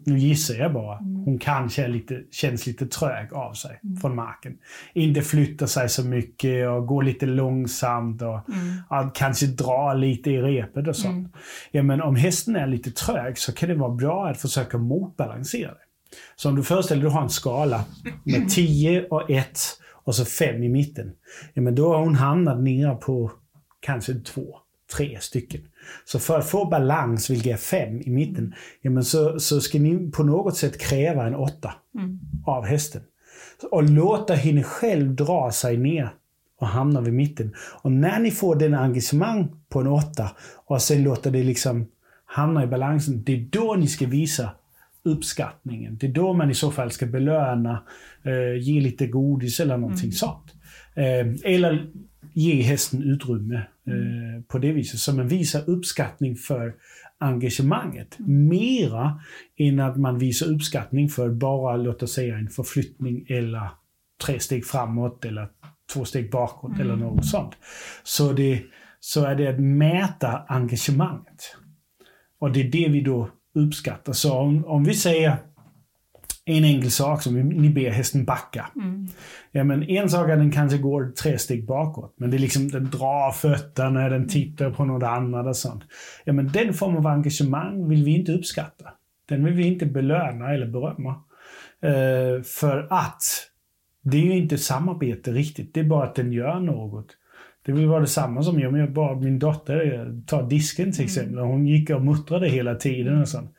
nu gissar jag bara, hon kanske är lite, känns lite trög av sig från marken. Inte flyttar sig så mycket och går lite långsamt och mm, ja, kanske drar lite i repet och sånt. Mm. Ja, men om hästen är lite trög så kan det vara bra att försöka motbalansera det. Så om du föreställer dig att du har en skala med [CLEARS THROAT] 10 och 1 och så 5 i mitten. Ja, men då har hon hamnat nere på kanske två, tre stycken. Så för att få balans, vilket är 5 i mitten, ja, men så, så ska ni på något sätt kräva en 8 mm, av hästen. Och låta henne själv dra sig ner och hamna vid mitten. Och när ni får den engagemang på en åtta och sen låter det liksom hamna i balansen, det är då ni ska visa uppskattningen. Det är då man i så fall ska belöna, eh, ge lite godis eller någonting sånt. Eh, eller ge hästen utrymme eh, på det viset. Så man visar uppskattning för engagemanget. Mera än att man visar uppskattning för bara, låt oss säga, en förflyttning eller tre steg framåt eller två steg bakåt eller något sånt. Så, det, så är det att mäta engagemanget. Och det är det vi då uppskattar. Så om, om vi säger en enkel sak som ni ber hästen backa. Mm. Ja, men en sak är att den kanske går tre steg bakåt. Men det är liksom, den drar fötterna, den tittar på något annat och sånt. Ja, men den form av engagemang vill vi inte uppskatta. Den vill vi inte belöna eller berömma. Uh, för att det är ju inte samarbete riktigt. Det är bara att den gör något. Det vill vara detsamma som jag, jag bara min dotter tar disken till exempel. Mm. Hon gick och muttrade hela tiden och sånt.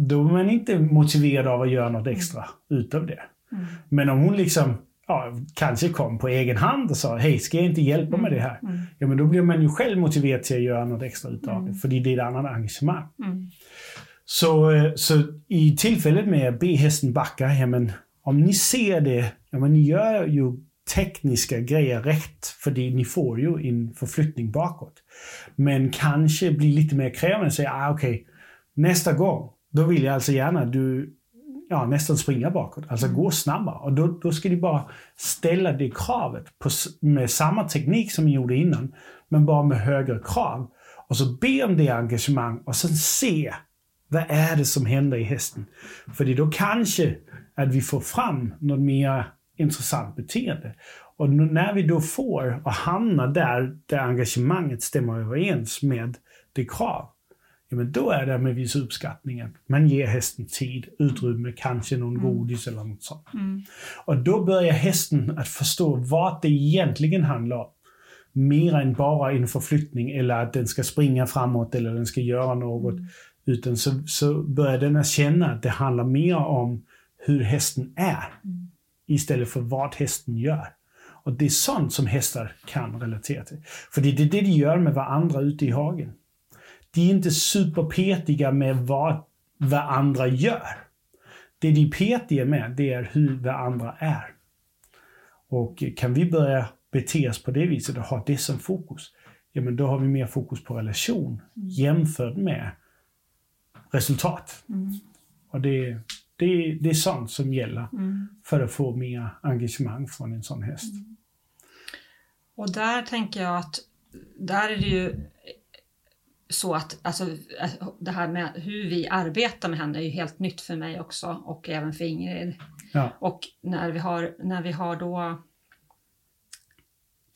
Då är man inte motiverad av att göra något extra utav det. Mm. Men om hon liksom ja, kanske kom på egen hand och sa hej, ska jag inte hjälpa med det här? Mm. Ja, men då blir man ju själv motiverad till att göra något extra utav mm. det, för det är ett annat engagemang. Mm. Så, eh, så i tillfället med att be hästen backa, ja, men om ni ser det, ja, men ni gör ju tekniska grejer rätt, för ni får ju en förflyttning bakåt. Men kanske bli lite mer krävande och säga, ah, okej, okay, nästa gång, då vill jag alltså gärna att du ja, nästan springa bakåt. Alltså mm. gå snabbare. Och då, då ska ni bara ställa det kravet på, med samma teknik som ni gjorde innan, men bara med högre krav. Och så be om det engagemang och sen se vad är det som händer i hästen. För då kanske att vi får fram något mer intressant beteende. Och när vi då får och hamnar där, där engagemanget stämmer överens med det krav, ja, men då är det med viss uppskattningen. Man ger hästen tid, utrymme, kanske någon mm. godis eller något sånt. Mm. Och då börjar hästen att förstå vad det egentligen handlar om. Mer än bara en förflyttning eller att den ska springa framåt eller den ska göra något. Mm. Utan så, så börjar den att känna att det handlar mer om hur hästen är. Mm. Istället för vad hästen gör. Och det är sånt som hästar kan relatera till. För det är det de gör med varandra ute i hagen de är inte superpetiga med vad, vad andra gör. Det de är petiga med, det är hur vad andra är. Och kan vi börja bete oss på det viset och ha det som fokus, ja men då har vi mer fokus på relation jämfört med resultat. Mm. Och det, det, det är sånt som gäller mm. för att få mer engagemang från en sån häst. Mm. Och där tänker jag att där är det ju så att alltså, det här med hur vi arbetar med henne är ju helt nytt för mig också och även för Ingrid. Ja. Och när vi har, när vi har då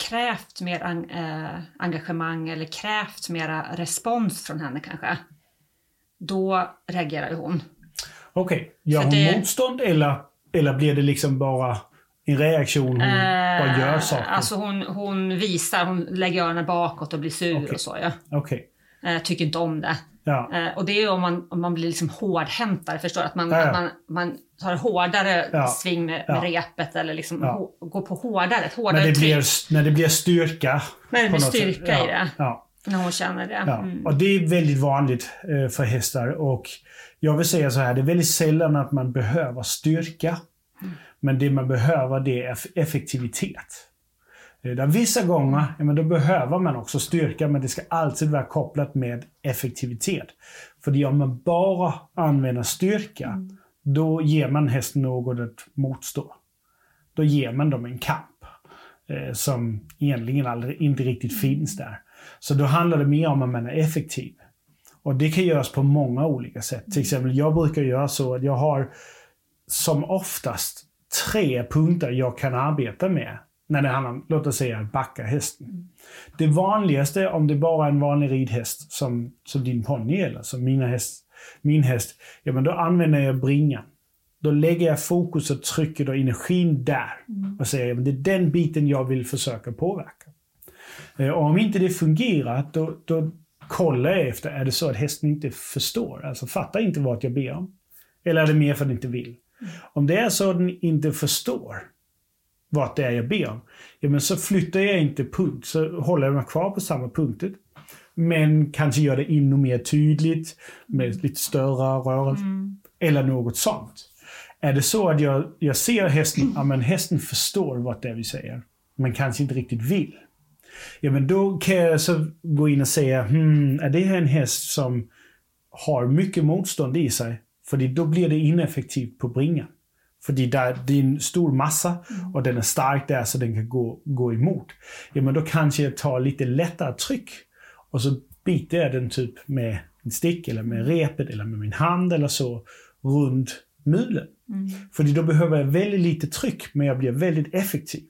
krävt mer en, äh, engagemang eller krävt mera respons från henne kanske, då reagerar ju hon. Okej, okay. gör hon det, motstånd eller, eller blir det liksom bara en reaktion, hon äh, bara gör saker? Alltså hon, hon visar, hon lägger öronen bakåt och blir sur okay. och så ja. Okay. Eh, tycker inte om det. Ja. Eh, och det är om man, om man blir liksom hårdhäntare, förstår Att man, ja, ja. Att man, man tar hårdare ja. sving med, med repet eller liksom ja. går på hårdare, ett hårdare när det, blir, när det blir styrka. När det blir styrka i det. När hon känner det. Mm. Och det är väldigt vanligt eh, för hästar. Och jag vill säga så här, det är väldigt sällan att man behöver styrka. Mm. Men det man behöver det är effektivitet. Eh, där vissa gånger, ja, men då behöver man också styrka, men det ska alltid vara kopplat med effektivitet. För om man bara använder styrka, mm. då ger man hästen något att motstå. Då ger man dem en kamp eh, som egentligen aldrig, inte riktigt mm. finns där. Så då handlar det mer om att man är effektiv. Och det kan göras på många olika sätt. Till exempel, jag brukar göra så att jag har som oftast tre punkter jag kan arbeta med när det handlar om, låt oss säga, backa hästen. Det vanligaste, om det bara är en vanlig ridhäst som, som din ponny eller som mina häst, min häst, ja men då använder jag bringan. Då lägger jag fokus och trycket och energin där. Mm. Och säger att det är den biten jag vill försöka påverka. Eh, och om inte det fungerar, då, då kollar jag efter, är det så att hästen inte förstår? Alltså fattar inte vad jag ber om? Eller är det mer för att den inte vill? Mm. Om det är så att den inte förstår, vart det är jag ber om. Ja, men så flyttar jag inte punkt, så håller jag mig kvar på samma punktet. Men kanske gör det ännu mer tydligt med lite större rörelse. Mm. Eller något sånt. Är det så att jag, jag ser hästen, ja men hästen förstår vad det är vi säger, men kanske inte riktigt vill. Ja men då kan jag så gå in och säga, hmm, är det här en häst som har mycket motstånd i sig? För då blir det ineffektivt på bringan. För det är en stor massa mm. och den är stark där så den kan gå, gå emot. Ja, men då kanske jag tar lite lättare tryck och så biter jag den typ med en stick eller med repet eller med min hand eller så runt mulen. För då behöver jag väldigt lite tryck, men jag blir väldigt effektiv.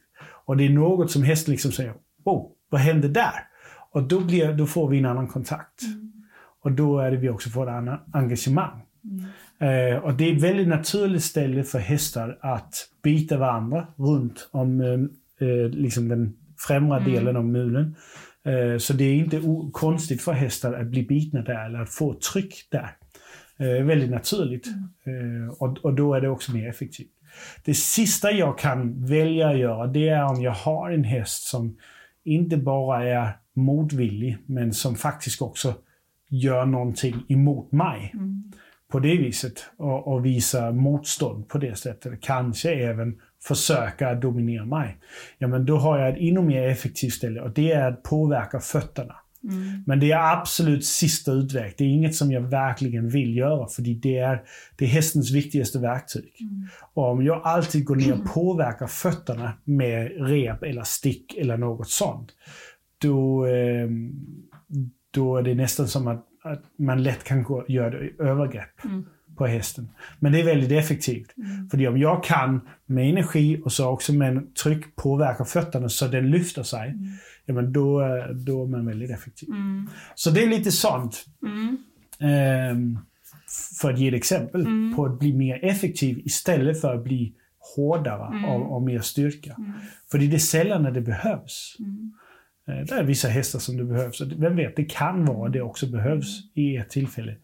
Och det är något som hästen liksom säger, oh, vad hände där? Och då, blir, då får vi en annan kontakt. Mm. Och då är det vi också får ett annat engagemang. Mm. Eh, och det är ett väldigt naturligt ställe för hästar att bita varandra runt om eh, eh liksom den främre mm. delen av mulen. Så det är inte konstigt för hästar att bli bitna där eller att få tryck där. Väldigt naturligt. Mm. Och, och då är det också mer effektivt. Det sista jag kan välja att göra, det är om jag har en häst som inte bara är motvillig, men som faktiskt också gör någonting emot mig. Mm. På det viset. Och, och visa motstånd på det sättet. Kanske även försöka dominera mig. Ja, men då har jag ett ännu mer effektivt ställe och det är att påverka fötterna. Mm. Men det är absolut sista utväg. Det är inget som jag verkligen vill göra, för det är, det är hästens viktigaste verktyg. Mm. Och om jag alltid går ner och [CLEARS THROAT] påverkar fötterna med rep eller stick eller något sånt, då, eh, då är det nästan som att, att man lätt kan gå, göra övergrepp. Mm på hästen. Men det är väldigt effektivt. Mm. För om jag kan med energi och så också med tryck påverka fötterna så den lyfter sig, mm. ja, men då, då är man väldigt effektiv. Mm. Så det är lite sånt. Um, för att ge ett exempel mm. på att bli mer effektiv istället för att bli hårdare mm. och, och, mer styrka. För det är sällan när det behövs. Eh, det är vissa hästar som det behövs. Vem vet, det kan vara det också behövs i ett tillfälle.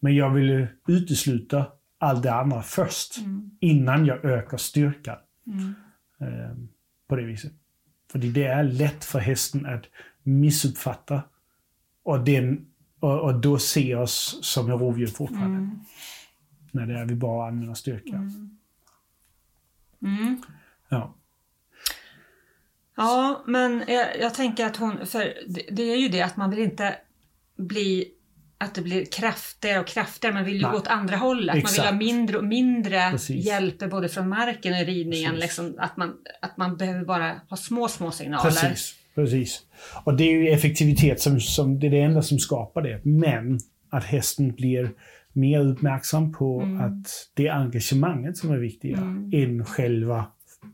Men jag vill utesluta allt det andra först, mm. innan jag ökar styrkan. Mm. Eh, på det viset. För det är lätt för hästen att missuppfatta och, den, och, och då se oss som rovdjur fortfarande. Mm. När det är vi bara använder styrka. Mm. Mm. Ja. Ja, men jag, jag, tänker att hon, för det, det, är ju det att man vill inte bli att det blir kraftigare och kraftigare. Man vill ju Nej. gå åt andra hållet. Exakt. Man vill ha mindre och mindre Precis. hjälp både från marken och ridningen. Liksom, att, man, att man behöver bara ha små, små signaler. Precis. Precis. Och det är ju effektivitet som, som det är det enda som skapar det. Men att hästen blir mer uppmärksam på mm. att det är engagemanget som är viktigare mm. än själva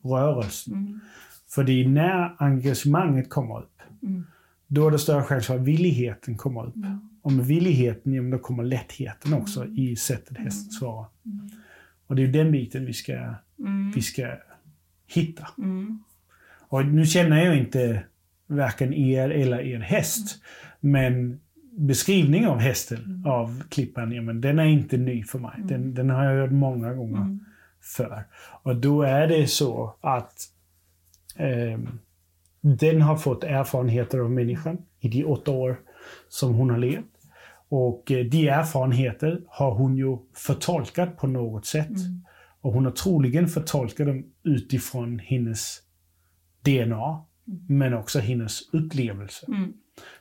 rörelsen. Mm. För det är när engagemanget kommer upp, mm. då är det större chans för att villigheten kommer upp. Mm. Och med villigheten, ja, då kommer lättheten också mm. i sättet hästen svarar. Mm. Och det är den biten vi ska, mm. vi ska hitta. Mm. Och nu känner jag inte varken er eller er häst. Men beskrivningen av hästen, mm. av klippan, ja, men den är inte ny för mig. Den, mm. den har jag hört många gånger mm. för. Och då är det så att den har fått erfarenheter av människan i de åtta år som hon har levt. Och eh, de erfarenheter har hon ju förtolkat på något sätt. Mm. Och hon har troligen förtolkat dem utifrån hennes DNA, mm. men också hennes upplevelse. Mm.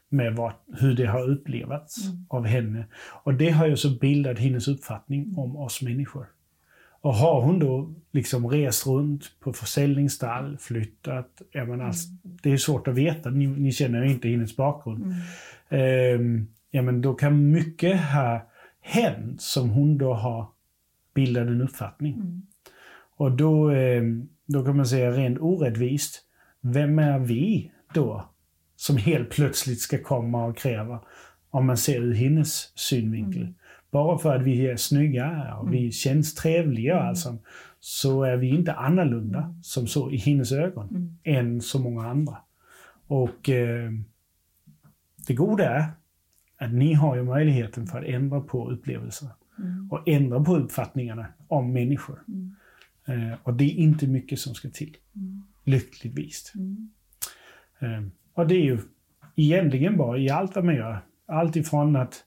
Med vad, hur det har upplevts mm. av henne. Och det har ju så bildat hennes uppfattning om oss människor. Och har hon då liksom rest runt på försäljningsstall, flyttat, ja, men alltså, det är svårt att veta, ni, ni känner ju inte hennes bakgrund. Um, ja men då kan mycket ha hänt som hon då har bildat en uppfattning. Mm. Och då, eh, då kan man säga rent orättvist, vem är vi då som helt plötsligt ska komma och kräva, om man ser ur hennes synvinkel. Mm. Bara för att vi är snygga och vi mm. känns trevliga mm. alltså, så är vi inte annorlunda mm. som så i hennes ögon än så många andra. Och eh, det goda är att ni har ju möjligheten för att ändra på upplevelser mm. och ändra på uppfattningarna om människor. Mm. Eh, och det är inte mycket som ska till. Mm. Lyckligtvis. Eh, och det är ju egentligen bara i allt vad man gör. Allt ifrån att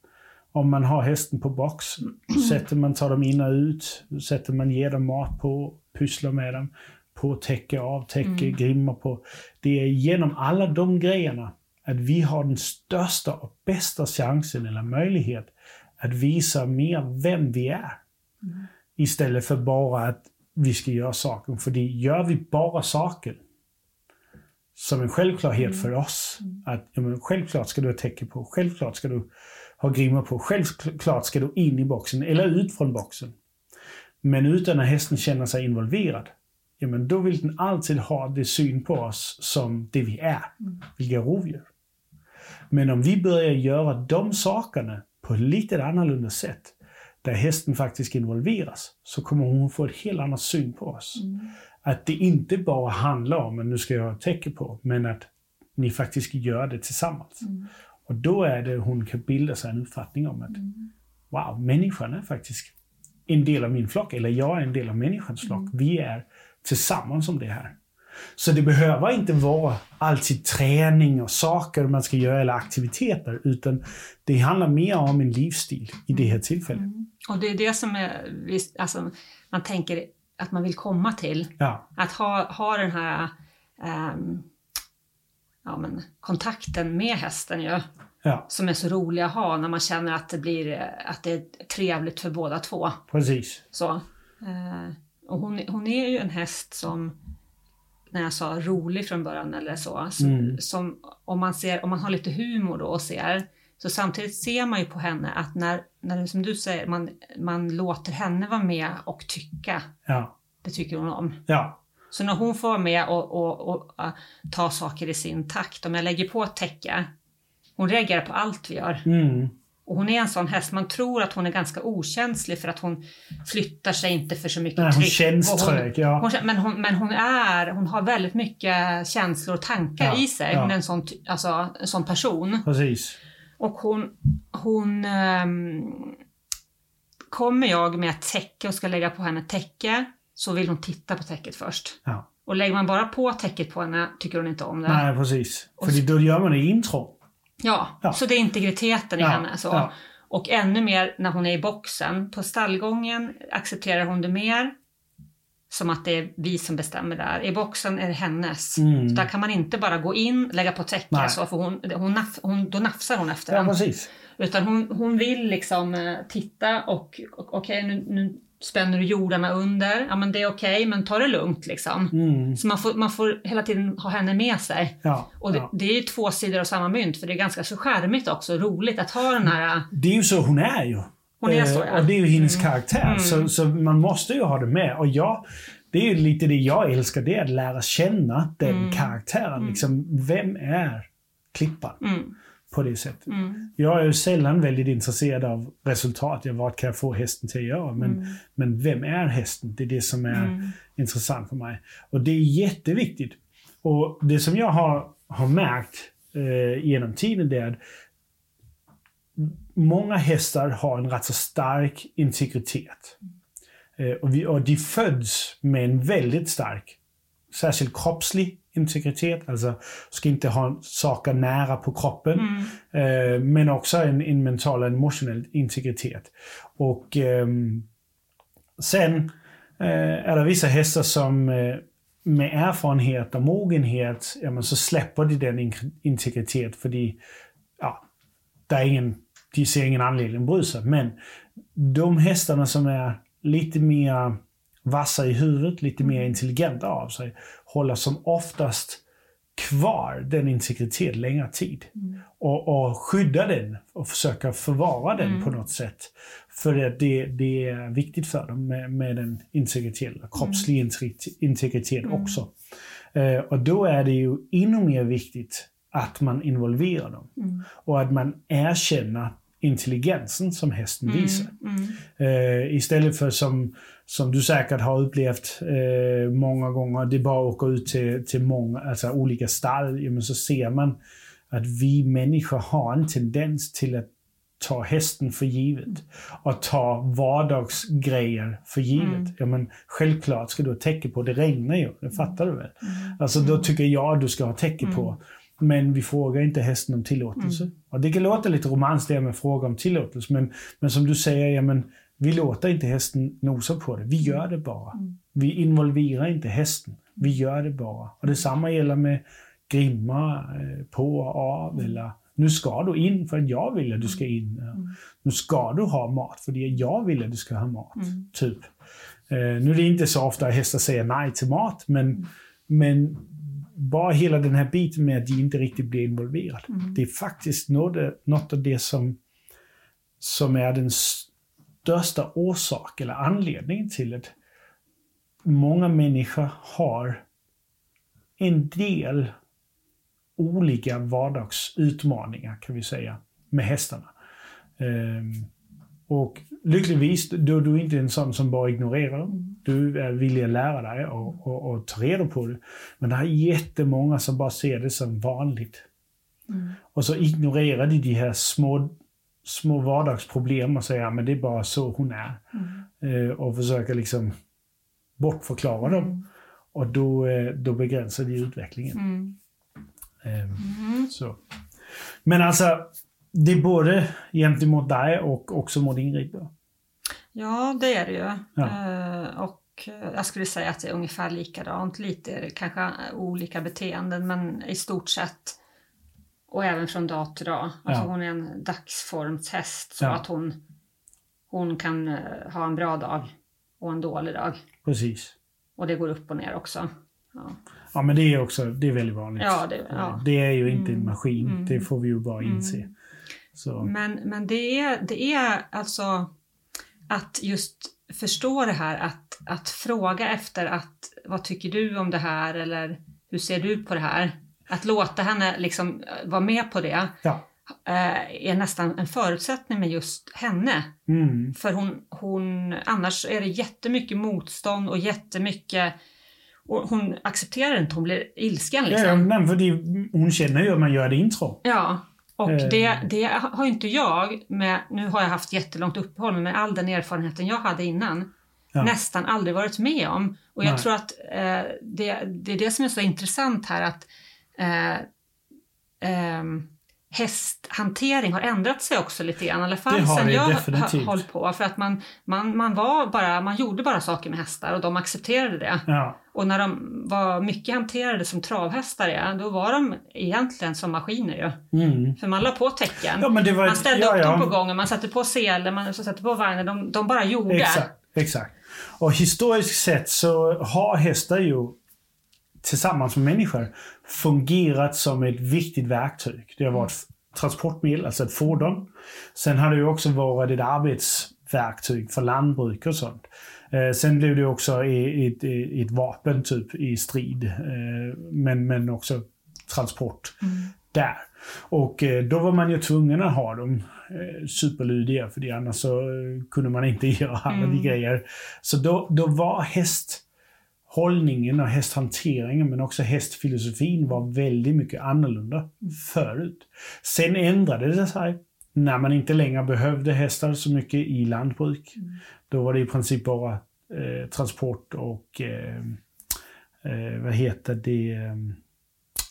om man har hästen på box, [CLEARS THROAT] sätter man tar dem in och ut, sätter man ger dem mat på, pysslar med dem, på täcke, av täcke, mm. grimma på. Det är genom alla de grejerna att vi har den största och bästa chansen eller möjlighet att visa mer vem vi är. Mm. Istället för bara att vi ska göra saker. För det gör vi bara saker som en självklarhet mm. för oss. Mm. Att ja, men självklart ska du ha täcke på, självklart ska du ha grimma på, självklart ska du in i boxen eller ut från boxen. Men utan att hästen känner sig involverad, ja men då vill den alltid ha det syn på oss som det vi är, vilka rovdjur. Men om vi börjar göra de sakerna på ett lite annorlunda sätt, där hästen faktiskt involveras, så kommer hon få ett helt annat syn på oss. Att det inte bara handlar om att nu ska jag ha täcke på, men att ni faktiskt gör det tillsammans. Och då är det hon kan bilda sig en uppfattning om att wow, människan är faktiskt en del av min flock, eller jag är en del av människans flock. Vi är tillsammans om det här. Så det behöver inte vara alltid träning och saker man ska göra eller aktiviteter, utan det handlar mer om en livsstil i det här tillfället. Och det är det som är, alltså, man tänker att man vill komma till. Ja, Att ha, ha den här ehm, ja, men, kontakten med hästen ju, ja, som är så rolig att ha när man känner att det, blir, att det är trevligt för båda två. precis. Så. Eh, och hon, hon är ju en häst som, när jag sa rolig från början eller så, som, Mm. som om, man ser, om man har lite humor då och ser, så samtidigt ser man ju på henne att när, när som du säger, man, man låter henne vara med och tycka, Ja, det tycker hon om. ja, Så när hon får vara med och, och, och äh, ta saker i sin takt, om jag lägger på ett täcke, hon reagerar på allt vi gör. mm, Och hon är en sån häst, man tror att hon är ganska okänslig för att hon flyttar sig inte för så mycket Nej, hon tryck. känns Och hon, trög, ja. hon, men, hon, men hon är, hon har väldigt mycket känslor och tankar Ja, i sig. ja. Hon är en sån, alltså, en sån person. precis. Och hon, hon ehm, kommer jag med ett täcke och ska lägga på henne ett täcke så vill hon titta på täcket först. Ja. Och lägger man bara på täcket på henne tycker hon inte om det. Nej, precis. Och För då gör man det i intro. Ja, Ja. så det är integriteten i Ja, henne. Så. Och ännu mer när hon är i boxen. På stallgången accepterar hon det mer som att det är vi som bestämmer där. I boxen är det hennes. Mm. Så där kan man inte bara gå in, lägga på täcke, så, för hon, hon, naff, hon, då nafsar hon efter Ja, den. precis. Utan hon, hon vill liksom eh, titta och, och okej nu, nu spänner du jordarna under. Ja men det är okej, men ta det lugnt liksom. Mm. Så man får, man får hela tiden ha henne med sig. Ja, Och det, ja. det är ju två sidor av samma mynt, för det är ganska så charmigt också, roligt att ha den här... Det är ju så hon är ju. Hon är så, Eh, ja. Och det är ju hennes karaktär. Mm. Så, så man måste ju ha det med. Och jag, det är ju lite det jag älskar, det är att lära känna den Mm. karaktären. Liksom, vem är klippan Mm, på det sättet? mm, Jag är sällan väldigt intresserad av resultat. Vad kan jag få hästen till att göra? Men, Mm. men vem är hästen? Det är det som är mm, intressant för mig. Och det är jätteviktigt. Och det som jag har, har märkt eh, genom tiden det är att många hästar har en rätt så stark integritet. Eh, och, vi, och de föds med en väldigt stark, särskilt kroppslig integritet. Alltså ska inte ha saker nära på kroppen. mm, Eh, men också en, en mental och emotionell integritet. Och ehm, sen eh, är det vissa hästar som eh, med erfarenhet och mogenhet, ja, men så släpper de den in- integritet för de, ja, det är ingen, de ser ingen anledning att bry sig. Men de hästarna som är lite mer vassa i huvudet, lite mer intelligenta av sig, håller som oftast kvar den integritet längre tid. Och, och skydda den och försöka förvara den på något sätt. För att det, det är viktigt för dem med, med en integritet, kroppslig integritet, integritet också. Eh, och då är det ju ännu mer viktigt att man involverar dem. Och att man erkänner intelligensen som hästen visar. mm, Eh, istället för som, som du säkert har upplevt eh, många gånger, det bara åker ut till, till många, alltså olika stall, ja, men så ser man att vi människor har en tendens till att ta hästen för givet. Och ta vardagsgrejer för givet. Ja, men självklart ska du ha täcke på, det regnar ju, det fattar du väl? Alltså då tycker jag att du ska ha täcke på. Men vi frågar inte hästen om tillåtelse. Och det kan låta lite romans det med fråga om tillåtelse, men, men som du säger, ja, men vi låter inte hästen nosa på det. Vi gör det bara. Vi involverar inte hästen. Vi gör det bara. Och detsamma gäller med grimma eh, på och av. Eller nu ska du in för att jag vill att du ska in. Ja. Nu ska du ha mat för att jag vill att du ska ha mat. Typ. Eh, nu är det inte så ofta att hästar säger nej till mat, men, men bara hela den här biten med att de inte riktigt blir involverade. Det är faktiskt något, något av det som, som är den största orsak eller anledning till att många människor har en del olika vardagsutmaningar kan vi säga med hästarna. Um, och lyckligtvis, då du inte är en sån som bara ignorerar dem. Du är villig att lära dig och, och, och ta reda på det. Men det är jättemånga som bara ser det som vanligt. Mm. Och så ignorerar de de här små, små vardagsproblem och säger att det är bara så hon är. Mm. Eh, och försöker liksom bortförklara dem. Mm. Och då, eh, då begränsar de utvecklingen. Eh, så. Men alltså, det är både gentemot dig och också mot Ingrid? Ja, det är det ju. Ja. Eh, och jag skulle säga att det är ungefär likadant. Lite kanske olika beteenden men i stort sett och även från dag till dag. Alltså ja. Hon är en dagsformshäst så ja. att hon, hon kan uh, ha en bra dag och en dålig dag. Precis. Och det går upp och ner också. Ja, ja men det är också det är väldigt vanligt. Ja, det, ja. det är ju inte mm. en maskin, mm. det får vi ju bara inse. Mm. Men, men det, är, det är alltså att just förstå det här att, att fråga efter att vad tycker du om det här eller hur ser du på det här? Att låta henne liksom eh, vara med på det ja. Eh, är nästan en förutsättning med just henne. Mm. För hon, hon, annars är det jättemycket motstånd och jättemycket och hon accepterar inte, hon blir ilsken liksom. Ja, men för det, hon känner ju att man gör det intro. Ja. Och eh. det, det har inte jag, med, nu har jag haft jättelångt uppehåll, men med all den erfarenheten jag hade innan, ja. nästan aldrig varit med om. Och jag Nej. tror att eh, det, det är det som är så intressant här att eh, eh, hästhantering har ändrat sig också lite grann, i alla fall sen jag har hållit på. För att man, man, man, var bara, man gjorde bara saker med hästar och de accepterade det. Ja. Och när de var mycket hanterade som travhästar, ja, då var de egentligen som maskiner ju. Mm. För man la på tecken. Ja, var, man ställde ja, upp dem på gången, man satte på selen, man satte på vagnen. De, de bara gjorde. Exakt, exakt. Och historiskt sett så har hästar ju tillsammans med människor fungerat som ett viktigt verktyg. Det har varit transportmedel, alltså ett fordon. Sen har det ju också varit ett arbetsverktyg för lantbruk och sånt. Eh, sen blev det också ett, ett, vapen typ i strid. Eh, men, men också transport mm. där. Och eh, då var man ju tvungen att ha dem superlydiga för annars så kunde man inte [LAUGHS] göra alla mm. de grejer. Så då, då var häst hållningen och hästhanteringen men också hästfilosofin var väldigt mycket annorlunda förut. Sen ändrade det sig när man inte längre behövde hästar så mycket i lantbruk. Mm. Då var det i princip bara eh, transport och eh, eh, vad heter det, eh,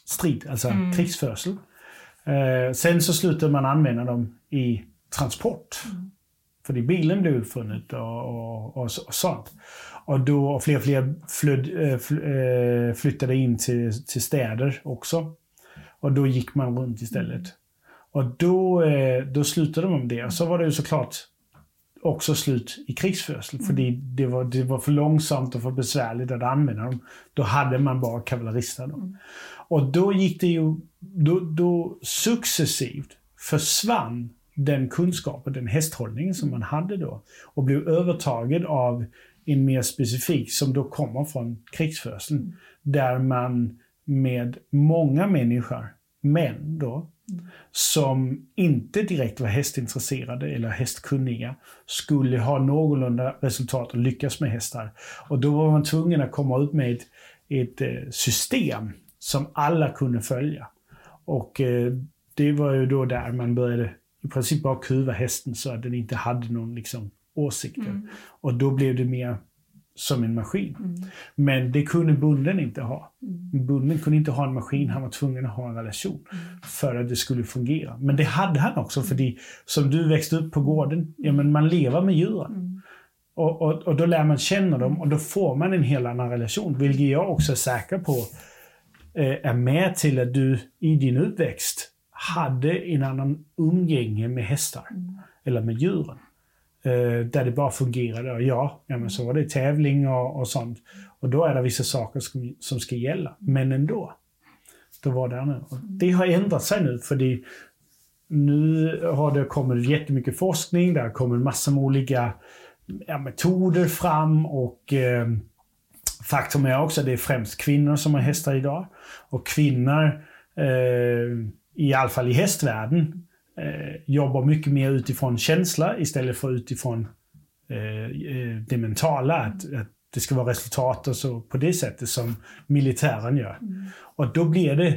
strid, alltså mm. krigsförsel. Eh, sen så slutade man använda dem i transport. Mm. För bilen blev uppfunnet och, och, och, och sånt. Och då och fler och fler flöd, äh, flyttade in till, till städer också. Och då gick man runt istället. Mm. Och då, eh, då slutade de med det. Och så var det ju såklart också slut i krigsförsel. Mm. För det var, det var för långsamt och för besvärligt att använda dem. Då hade man bara kavallerister. Mm. Och då gick det ju, då, då successivt försvann den kunskapen, den hästhållningen som man hade då. Och blev övertagen av en mer specifik som då kommer från krigsförseln. Mm. Där man med många människor, män då, mm. som inte direkt var hästintresserade eller hästkunniga, skulle ha någorlunda resultat och lyckas med hästar. Och då var man tvungen att komma ut med ett, ett eh, system som alla kunde följa. Och eh, det var ju då där man började i princip bara kuva hästen så att den inte hade någon liksom, åsikter. Mm. Och då blev det mer som en maskin. Mm. Men det kunde bonden inte ha. Mm. Bonden kunde inte ha en maskin, han var tvungen att ha en relation mm. för att det skulle fungera. Men det hade han också, för som du växte upp på gården, ja men man lever med djuren. Mm. Och, och, och, då lär man känna dem och då får man en helt annan relation, vilket jag också är säker på eh, är med till att du i din uppväxt hade en annan umgänge med hästar, mm. eller med djuren. Eh, där det bara fungerade. Och ja, ja men så var det tävling och, och sånt. Och då är det vissa saker som, som ska gälla. Men ändå. Då var det nu. Och det har ändrat sig nu för det, nu har det kommit jättemycket forskning, det har kommit massor med olika ja, metoder fram och eh, faktum är också att det är främst kvinnor som har hästar idag. Och kvinnor, eh, i alla fall i hästvärlden, eh, jobbar mycket mer utifrån känsla istället för utifrån eh, eh det mentala. Att, att, det ska vara resultat och så på det sättet som militären gör. Mm. Och då blir det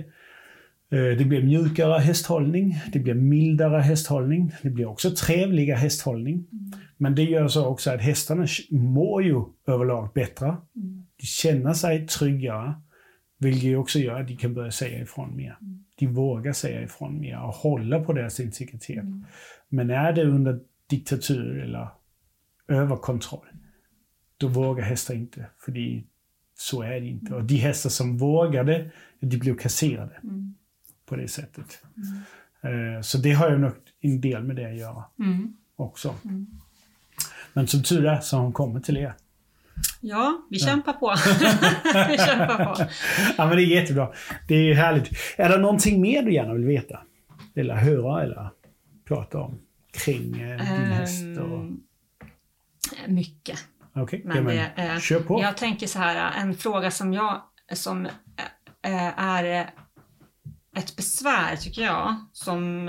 eh, det blir mjukare hästhållning, det blir mildare hästhållning, det blir också trevligare hästhållning. Mm. Men det gör så också att hästarna mår ju överlag bättre. Mm. De känner sig tryggare. Vilket också gör att de kan börja säga ifrån mer. Mm. De vågar säga ifrån mer och hålla på deras integritet. Mm. Men är det under diktatur eller överkontroll, då vågar hästar inte. För så är det inte. Och de hästar som vågade, de blev kasserade. Mm. På det sättet. Mm. Så det har ju nog en del med det att göra mm. också. Mm. Men som tur är så har hon kommit till er. Ja, vi kämpar på. [LAUGHS] vi kämpar på. Ja, men det är jättebra. Det är härligt. Är det någonting mer du gärna vill veta? Eller höra eller prata om kring eh, din häst? Och... Mycket. Okej, okay. ja, eh, kör på. Jag tänker så här, en fråga som jag som eh, är ett besvär tycker jag, som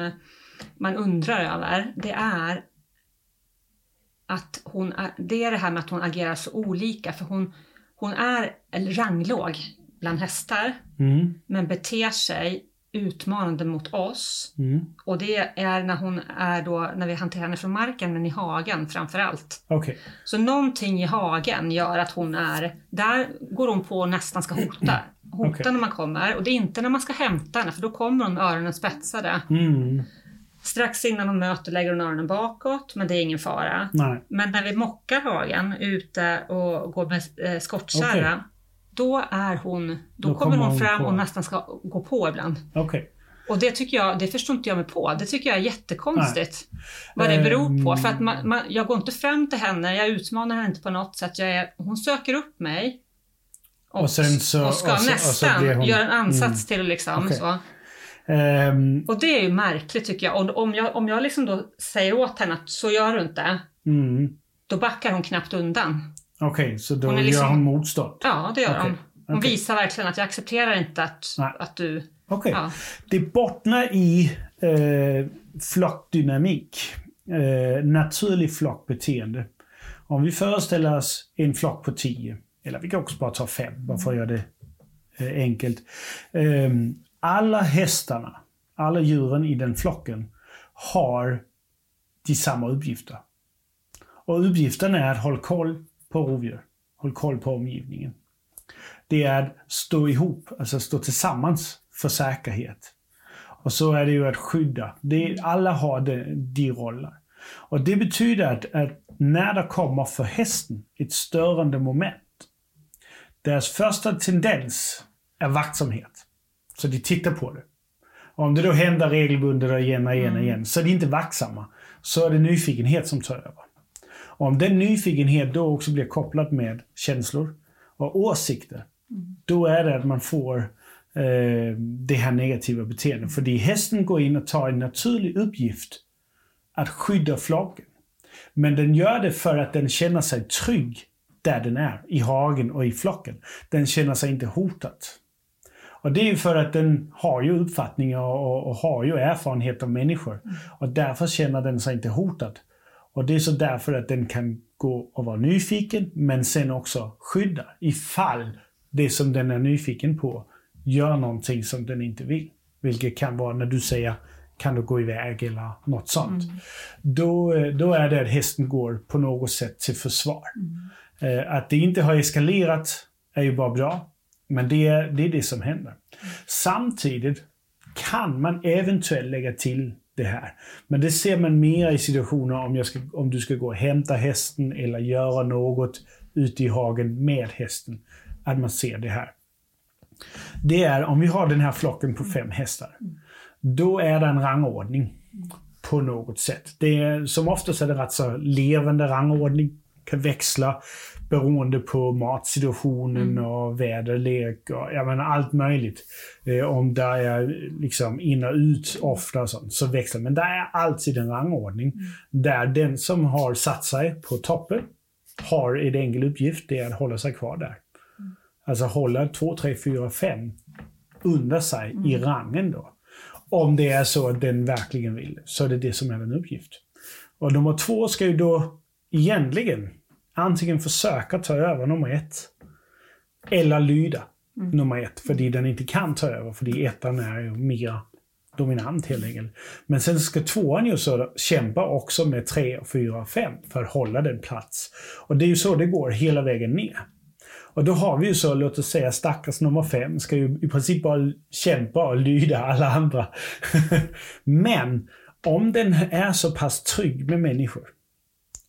man undrar över, det är att hon, det är det här med att hon agerar så olika för hon, hon är ranglåg bland hästar mm. men beter sig utmanande mot oss. Mm. Och det är när hon är då, när vi hanterar henne från marken, men i hagen framför allt. Okay. Så någonting i hagen gör att hon är, där går hon på och nästan ska hota. Hota okay. när man kommer och det är inte när man ska hämta henne för då kommer hon med öronen spetsade. Mm. Strax innan hon möter lägger hon öronen bakåt, men det är ingen fara. Nej. Men när vi mockar hagen ute och går med eh, skottkärra, okay. då är hon, då, då kommer hon, hon fram på. och nästan ska gå på ibland. Okay. Och det tycker jag, det förstår inte jag mig på. Det tycker jag är jättekonstigt. Nej. Vad det beror på. För att man, man, jag går inte fram till henne, jag utmanar henne inte på något sätt. Jag är, hon söker upp mig. Och, och, så, och ska och så, nästan hon, göra en ansats mm, till liksom okay. så. Um, och det är ju märkligt tycker jag. Och om jag, om jag liksom då säger åt henne att så gör du inte. Mm. Då backar hon knappt undan. Okej, okay, så då hon liksom, gör hon motstånd? Ja, det gör okay. hon. Hon okay. visar verkligen att jag accepterar inte att, att du... Okej. Ja. Det bottnar i eh, flockdynamik. Eh, naturlig flockbeteende. Om vi föreställer oss en flock på tio, eller vi kan också bara ta fem, bara för att göra det eh, enkelt. Um, alla hästarna, alla djuren i den flocken har de samma uppgifter. Och uppgiften är att hålla koll på rovdjur, hålla koll på omgivningen. Det är att stå ihop, alltså stå tillsammans för säkerhet. Och så är det ju att skydda. Det, alla har de, de roller. Och det betyder att, att när det kommer för hästen ett störande moment, deras första tendens är vaktsamhet. Så de tittar på det. Och om det då händer regelbundet och igen och igen mm. igen, så är de inte vaktsamma. Så är det nyfikenhet som tar över. Och om den nyfikenhet då också blir kopplad med känslor och åsikter, mm. då är det att man får eh, det här negativa beteendet. För hästen går in och tar en naturlig uppgift att skydda flocken. Men den gör det för att den känner sig trygg där den är, i hagen och i flocken. Den känner sig inte hotad. Och det är ju för att den har ju uppfattningar och, och har ju erfarenhet av människor. Mm. Och därför känner den sig inte hotad. Och det är så därför att den kan gå och vara nyfiken, men sen också skydda ifall det som den är nyfiken på gör någonting som den inte vill. Vilket kan vara när du säger kan du gå iväg eller något sånt. Mm. Då, då är det att hästen går på något sätt till försvar. Mm. Eh, att det inte har eskalerat är ju bara bra. Men det, är, det är det som händer. Samtidigt kan man eventuellt lägga till det här. Men det ser man mer i situationer om, jag ska, om du ska gå och hämta hästen eller göra något ute i hagen med hästen. Att man ser det här. Det är om vi har den här flocken på fem hästar. Då är det en rangordning på något sätt. Det är, som oftast är det rätt så levande rangordning kan växla beroende på matsituationen Mm. och väderlek och jag menar, allt möjligt. Eh, om det är liksom in och ut ofta och sånt, så växlar Men det är alltid en rangordning Mm. där den som har satt sig på toppen har en enkel uppgift, det är att hålla sig kvar där. Alltså hålla 2, 3, 4, 5 under sig i rangen då. Om det är så att den verkligen vill, så är det det som är en uppgift. Och nummer två ska ju då egentligen antingen försöka ta över nummer ett eller lyda nummer ett, för den inte kan ta över, för ettan är ju mer dominant helt enkelt. Men sen ska tvåan ju så kämpa också med tre, fyra och fem för att hålla den plats. Och det är ju så det går hela vägen ner. Och då har vi ju så, låt oss säga stackars nummer fem ska ju i princip bara kämpa och lyda alla andra. [LAUGHS] Men om den är så pass trygg med människor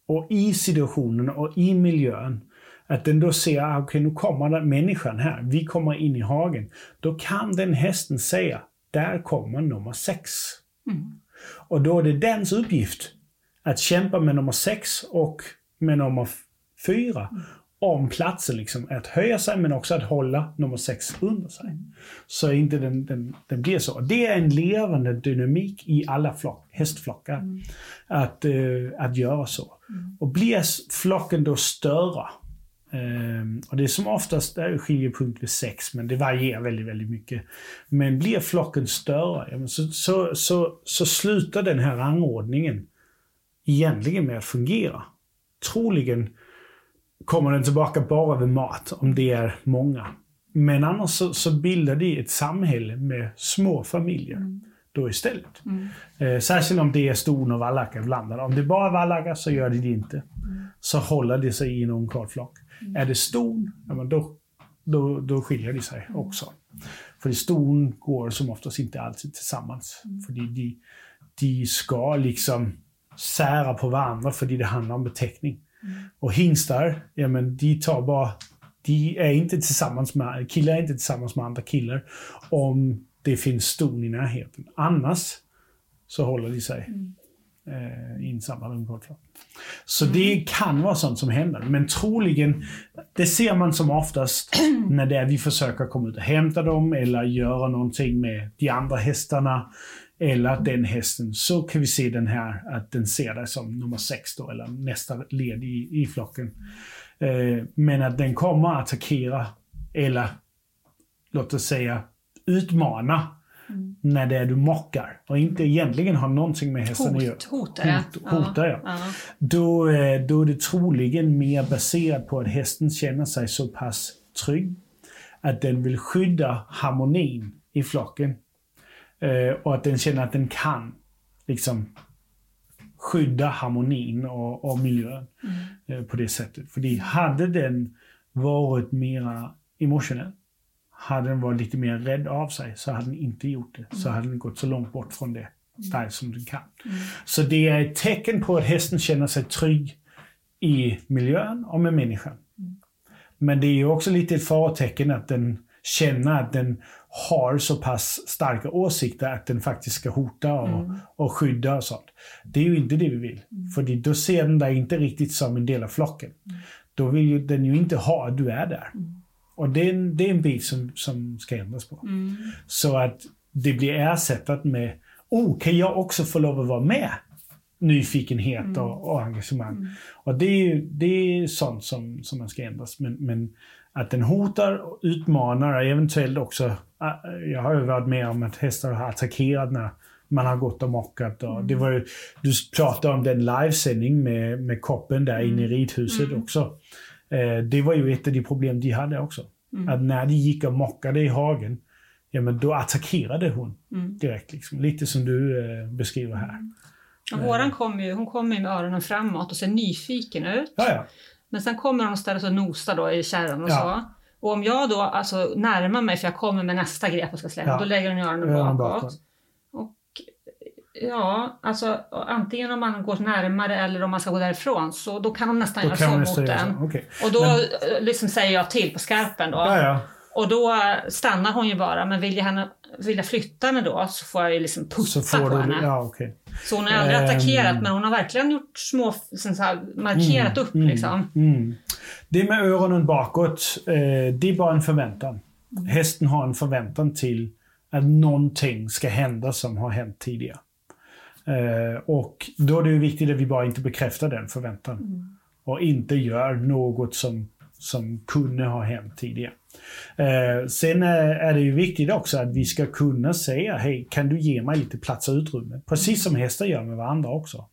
och i situationen och i miljön att den då ser, ah, okej okay, nu kommer den människan här, vi kommer in i hagen. Då kan den hästen säga, där kommer nummer sex. Mm. Och då är det dens uppgift att kämpa med nummer sex och med nummer fyra om platsen. Liksom, att höja sig men också att hålla nummer sex under sig. Så inte den, den, den blir så. Det är en levande dynamik i alla flock, hästflockar. Att, uh, att göra så. Och blir flocken då större Um, och det är som oftast är skiljepunkt vid sex, men det varierar väldigt, väldigt mycket. Men blir flocken större, ja, så, så, så, så slutar den här rangordningen egentligen med att fungera. Troligen kommer den tillbaka bara vid mat, om det är många. Men annars så, så bildar det ett samhälle med små familjer. Mm. Då istället. Mm. Eh, särskilt om det är ston och vallackar blandade. Om det är bara vallackar så gör det det inte. Mm. Så håller det sig i en ungkarl flock. Är det ston, ja, då, då, då skiljer de sig också. För ston går som oftast inte alltid tillsammans. Mm. För de, de ska liksom sära på varandra för det handlar om beteckning. Mm. Och hingstar, ja men de tar bara, de är inte tillsammans med, killar är inte tillsammans med andra killar om det finns ston i närheten. Annars så håller de sig Mm. eh, insamlade ungkarlflock. Så det kan vara sånt som händer. Men troligen, det ser man som oftast [CLEARS THROAT] när det är vi försöker komma ut och hämta dem eller göra någonting med de andra hästarna. Eller den hästen, så kan vi se den här, att den ser det som nummer sex då, eller nästa led i, i flocken. Eh, men att den kommer att attackera, eller låt oss säga utmana Mm. när det är du mockar och inte egentligen har någonting med hästen att göra. Hot, hotar jag. Hot, hotar jag. Ja. Då, eh, då är det troligen mer baserat på att hästen känner sig så pass trygg att den vill skydda harmonin i flocken. Eh, och att den känner att den kan liksom skydda harmonin och, och miljön Mm. eh, på det sättet. För hade den varit mera emotionell, hade den varit lite mer rädd av sig, så hade den inte gjort det. Så hade den gått så långt bort från det där som den kan. Så det är ett tecken på att hästen känner sig trygg i miljön och med människan. Men det är också lite ett farotecken att den känner att den har så pass starka åsikter att den faktiskt ska hota och, och skydda och sånt. Det är ju inte det vi vill. För då ser den dig inte riktigt som en del av flocken. Då vill ju den ju inte ha att du är där. Och det är en, det är en bit som, som ska ändras på. Mm. Så att det blir ersättat med, oh, kan jag också få lov att vara med? Nyfikenhet och, och engagemang. Och det är, det är sånt som, som man ska ändras. Men, men att den hotar och utmanar och eventuellt också, äh, jag har ju varit med om att hästar har attackerat när man har gått och mockat. Och det var ju, du pratade om den livesändning med, med koppen där inne i ridhuset också. Eh, det var ju ett av de problem de hade också. Att när de gick och mockade i hagen, ja men då attackerade hon Mm. direkt. Liksom. Lite som du eh, beskriver här. Och våran kommer ju, hon kommer ju med öronen framåt och ser nyfiken ut. Ja, ja. Men sen kommer hon och ställer sig och nosar då i kärran och Ja. så. Och om jag då alltså närmar mig, för jag kommer med nästa grepp och ska släppa, Ja. då lägger hon öronen bakåt. Och ja, alltså antingen om man går närmare eller om man ska gå därifrån, så då kan hon nästan Då göra så mot den. Okej. Och då Men- eh, liksom säger jag till på skarpen då. Ja. Och då stannar hon ju bara, men vill jag henne vilja flytta henne då så får jag ju liksom putta på du, henne. ja, okej. Så hon har aldrig Ehm. attackerat men hon har verkligen gjort små, så här, markerat upp liksom. Mm. Det med öronen bakåt, eh, det är bara en förväntan. Hästen har en förväntan till att någonting ska hända som har hänt tidigare. Eh, och då är det viktigt att vi bara inte bekräftar den förväntan. Och inte gör något som, som kunde ha hänt tidigare. Eh, sen är, är det ju viktigt också att vi ska kunna säga, hej, kan du ge mig lite plats och utrymme? Precis som hästar gör med varandra också.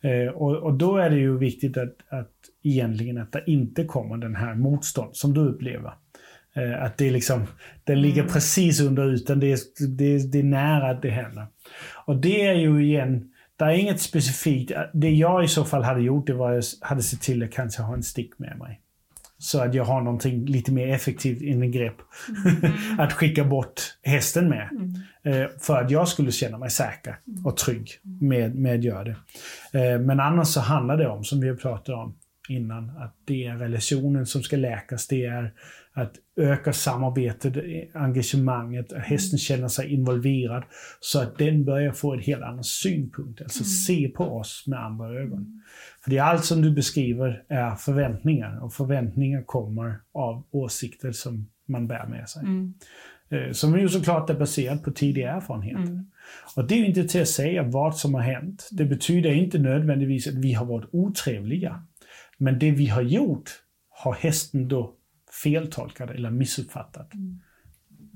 Eh, och, och då är det ju viktigt att, att egentligen att det inte kommer den här motstånd som du upplever. Eh, att det liksom, den ligger precis under ytan, det är, det, det är nära att det händer. Och det är ju igen, det är inget specifikt. Det jag i så fall hade gjort, det var att jag hade sett till att kanske ha en stick med mig. Så att jag har någonting lite mer effektivt i grepp. [LAUGHS] att skicka bort hästen med. Eh, för att jag skulle känna mig säker och trygg med, med att göra det. Eh, men annars så handlar det om, som vi har pratat om innan, att det är relationen som ska läkas. Det är att öka samarbetet, engagemanget, att hästen känner sig involverad. Så att den börjar få en helt annan synpunkt, alltså se på oss med andra ögon. För det är allt som du beskriver är förväntningar och förväntningar kommer av åsikter som man bär med sig. Mm. Eh, Som ju såklart är baserat på tidig erfarenhet. Mm. Och det är inte till att säga vad som har hänt. Det betyder inte nödvändigtvis att vi har varit otrevliga. Men det vi har gjort har hästen då feltolkat eller missuppfattat.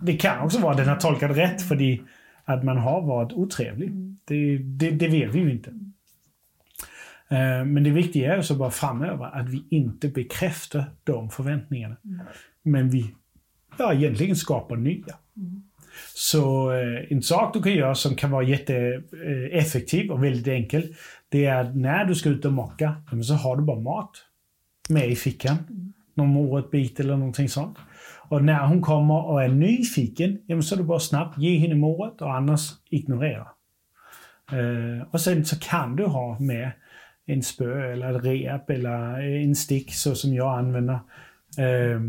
Det kan också vara att den har tolkat rätt för att man har varit otrevlig. Det, det, det vet vi ju inte. Eh, Men det viktiga är ju så bara framöver att vi inte bekräftar de förväntningarna. Men vi ja, egentligen skapar nya. Så eh, en sak du kan göra som kan vara jätteeffektiv och väldigt enkel, det är att när du ska ut och mocka, så har du bara mat med i fickan. Någon morotbit eller någonting sånt. Och när hon kommer och är nyfiken, jamen så är det bara snabbt ge henne morot och annars ignorera. Eh, och sen så kan du ha med en spö eller ett rep eller en stick så som jag använder. Eh,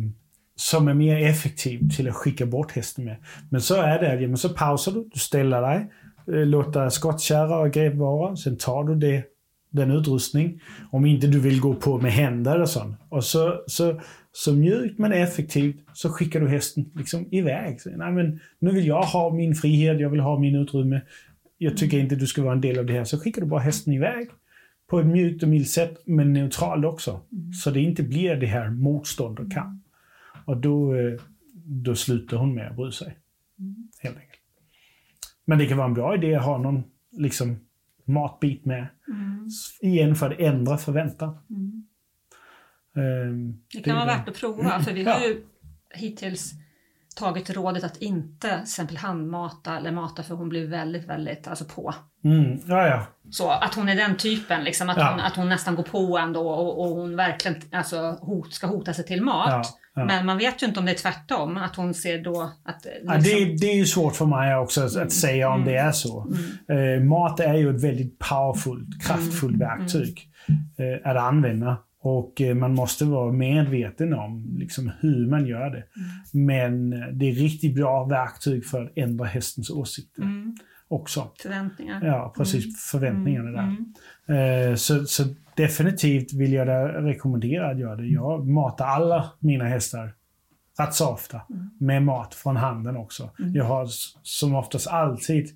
som är mer effektiv till att skicka bort hästen med. Men så är det, jamen så pausar du, du ställer dig, eh, låter skottkärra och grepp vara, sen tar du det, den utrustning. Om inte du vill gå på med händer och sånt. Och så, så, så mjukt men effektivt så skickar du hästen liksom iväg. Så, Nej, men nu vill jag ha min frihet, jag vill ha min utrymme. Jag tycker inte du ska vara en del av det här. Så skickar du bara hästen iväg. På ett mjukt och milt sätt, men neutralt också. Så det inte blir det här motstånd och kamp. Och då, eh, då slutar hon med att bry sig. Helt enkelt. Men det kan vara en bra idé att ha någon liksom, matbit med. S- Igen för att ändra förväntan. Ehm, Det kan vara är- värt att prova för vi har Ja. ju hittills tagit rådet att inte till exempel handmata eller mata för hon blir väldigt, väldigt alltså på. Mm, ja, ja. Så att hon är den typen, liksom, att, Ja. hon, att hon nästan går på ändå och, och hon verkligen alltså, hot, ska hota sig till mat. Ja. Men man vet ju inte om det är tvärtom, att hon ser då att... eh, Ja, liksom- det, det är ju svårt för mig också att, att säga om det är så. Eh, mat är ju ett väldigt powerfult, kraftfullt verktyg eh, att använda. Och eh, man måste vara medveten om liksom, hur man gör det. Men eh, det är riktigt bra verktyg för att ändra hästens åsikter Mm, också. förväntningar. Ja, precis. Förväntningarna där. Mm. Eh, Så, så definitivt vill jag rekommendera att göra det. Jag matar alla mina hästar rätt så ofta med mat från handen också. Jag har som oftast alltid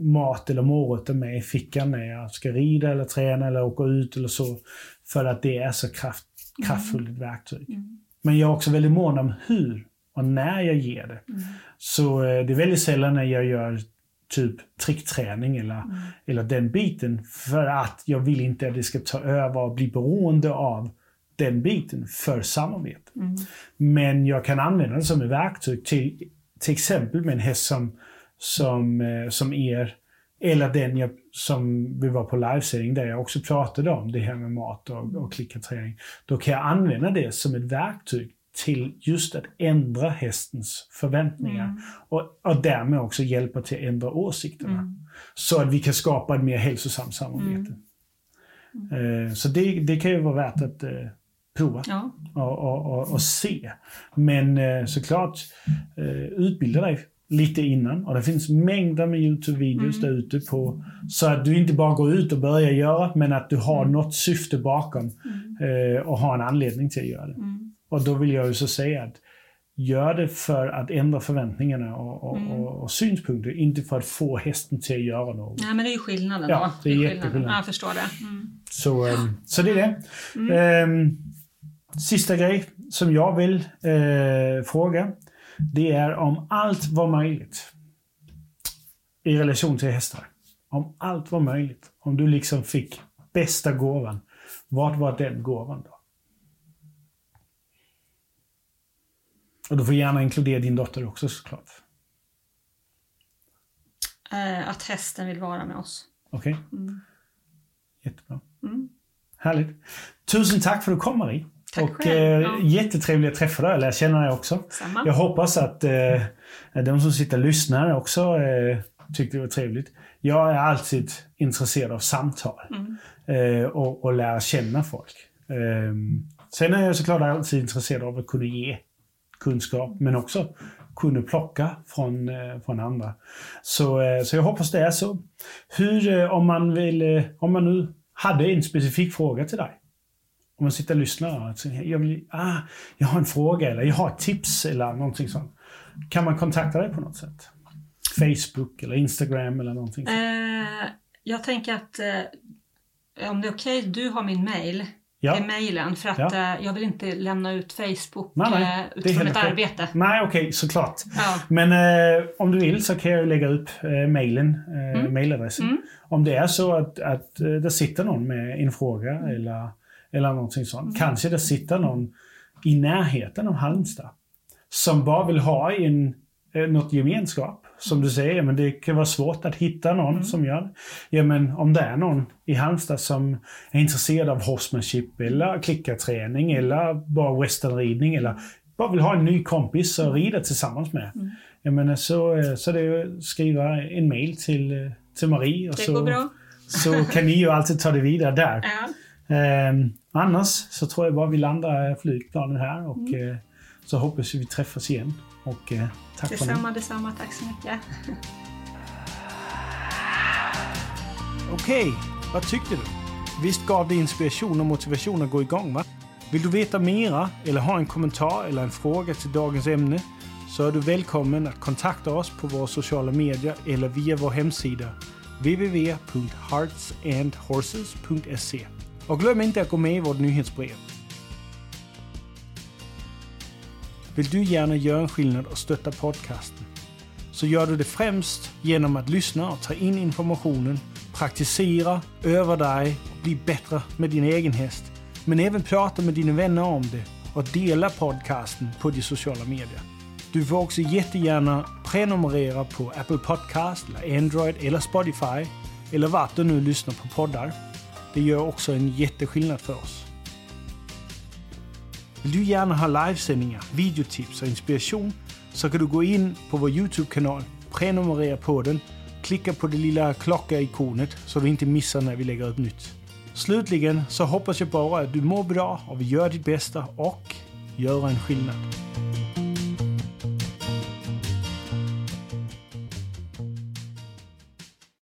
mat eller morötter med i fickan när jag ska rida eller träna eller åka ut eller så. För att det är så kraft, kraftfullt ett verktyg. Men jag är också väldigt mån om hur och när jag ger det. Så eh, det är väldigt sällan när jag gör typ trickträning eller, eller den biten. För att jag vill inte att det ska ta över och bli beroende av den biten för samarbete. Men jag kan använda det som ett verktyg till, till exempel med en häst som, som, eh, som er. Eller den jag, som vi var på livesändning där jag också pratade om det här med mat och, och klickarträning. Då kan jag använda det som ett verktyg till just att ändra hästens förväntningar. Och, och därmed också hjälpa till att ändra åsikterna. Så att vi kan skapa ett mer hälsosamt samarbete. Eh, så det, det kan ju vara värt att eh, prova Ja. och, och, och, och se. Men eh, såklart, utbilda dig lite innan. Och det finns mängder med YouTube-videos Mm. där ute på. Så att du inte bara går ut och börjar göra, men att du har Mm. något syfte bakom. Eh, och har en anledning till att göra det. Mm. Och då vill jag ju så säga att gör det för att ändra förväntningarna och, och, Mm. och, och synpunkter, inte för att få hästen till att göra något. Nej, men det är ju skillnaden Ja, då. det är skillnaden. jätteskillnad. Ja, jag förstår det. Mm. Så, ehm, så det är det. Mm. Ehm, sista grej som jag vill eh, fråga. Det är om allt var möjligt. I relation till hästar. Om allt var möjligt. Om du liksom fick bästa gåvan. Vad var den gåvan då? Och du får gärna inkludera din dotter också såklart. Eh, att hästen vill vara med oss. Okej? Mm. Jättebra. Mm. Härligt. Tusen tack för att du kom Marie. Tack och själv. eh, Ja. jättetrevligt att träffa dig, lära känna dig också. Samma. Jag hoppas att eh, de som sitter och lyssnar också eh, tyckte det var trevligt. Jag är alltid intresserad av samtal Mm. eh, och, och lära känna folk. Eh, sen är jag såklart alltid intresserad av att kunna ge kunskap, men också kunna plocka från, eh, från andra. Så, eh, så jag hoppas det är så. Hur, om man vill, om man nu hade en specifik fråga till dig. Om man sitter och lyssnar jag, vill, ah, jag har en fråga eller jag har ett tips eller någonting sånt. Kan man kontakta dig på något sätt? Facebook eller Instagram eller någonting sånt? Eh, jag tänker att eh, om det är okej, du har min mail. Ja. i mejlen för att Ja. eh, jag vill inte lämna ut Facebook Nej, nej, det är utifrån ett okej. arbete. Nej, okej, såklart. Ja. Men eh, om du vill så kan jag lägga upp eh, mailen, eh, Mm. mailadressen. Mm. Om det är så att, att eh, det sitter någon med en fråga eller, eller någonting sånt. Mm. Kanske det sitter någon i närheten av Halmstad som bara vill ha en, eh, något gemenskap. Som du säger, men det kan vara svårt att hitta någon Mm. som gör det. Ja, men om det är någon i Halmstad som är intresserad av horsemanship eller klickarträning eller bara westernridning eller bara vill ha en ny kompis att rida tillsammans med. Mm. Jag menar, så, eh, så det är att skriva en mail till, eh, till Marie och Det så, går bra. så kan ni ju alltid ta det vidare där. [LAUGHS] Ja. Ehm, annars så tror jag bara vi landar flygplanen här och Mm. eh, så hoppas vi träffas igen. Och eh, tack för nu. Detsamma, detsamma. Tack så mycket. [LAUGHS] Okej, vad tyckte du? Visst gav det inspiration och motivation att gå igång va? Vill du veta mera eller ha en kommentar eller en fråga till dagens ämne så är du välkommen att kontakta oss på våra sociala medier eller via vår hemsida www.heartsandhorses.se och glöm inte att gå med i vårt nyhetsbrev. Vill du gärna göra en skillnad och stötta podcasten så gör du det främst genom att lyssna och ta in informationen, praktisera, öva dig och bli bättre med din egen häst. Men även prata med dina vänner om det och dela podcasten på de sociala medier. Du får också jättegärna prenumerera på Apple Podcast, eller Android eller Spotify eller vart du nu lyssnar på poddar. Det gör också en jätteskillnad för oss. Vill du gärna ha livesändningar, videotips och inspiration så kan du gå in på vår Youtube-kanal, prenumerera på den, klicka på det lilla klocka-ikonet så du inte missar när vi lägger upp nytt. Slutligen så hoppas jag bara att du mår bra och vill göra ditt bästa och göra en skillnad.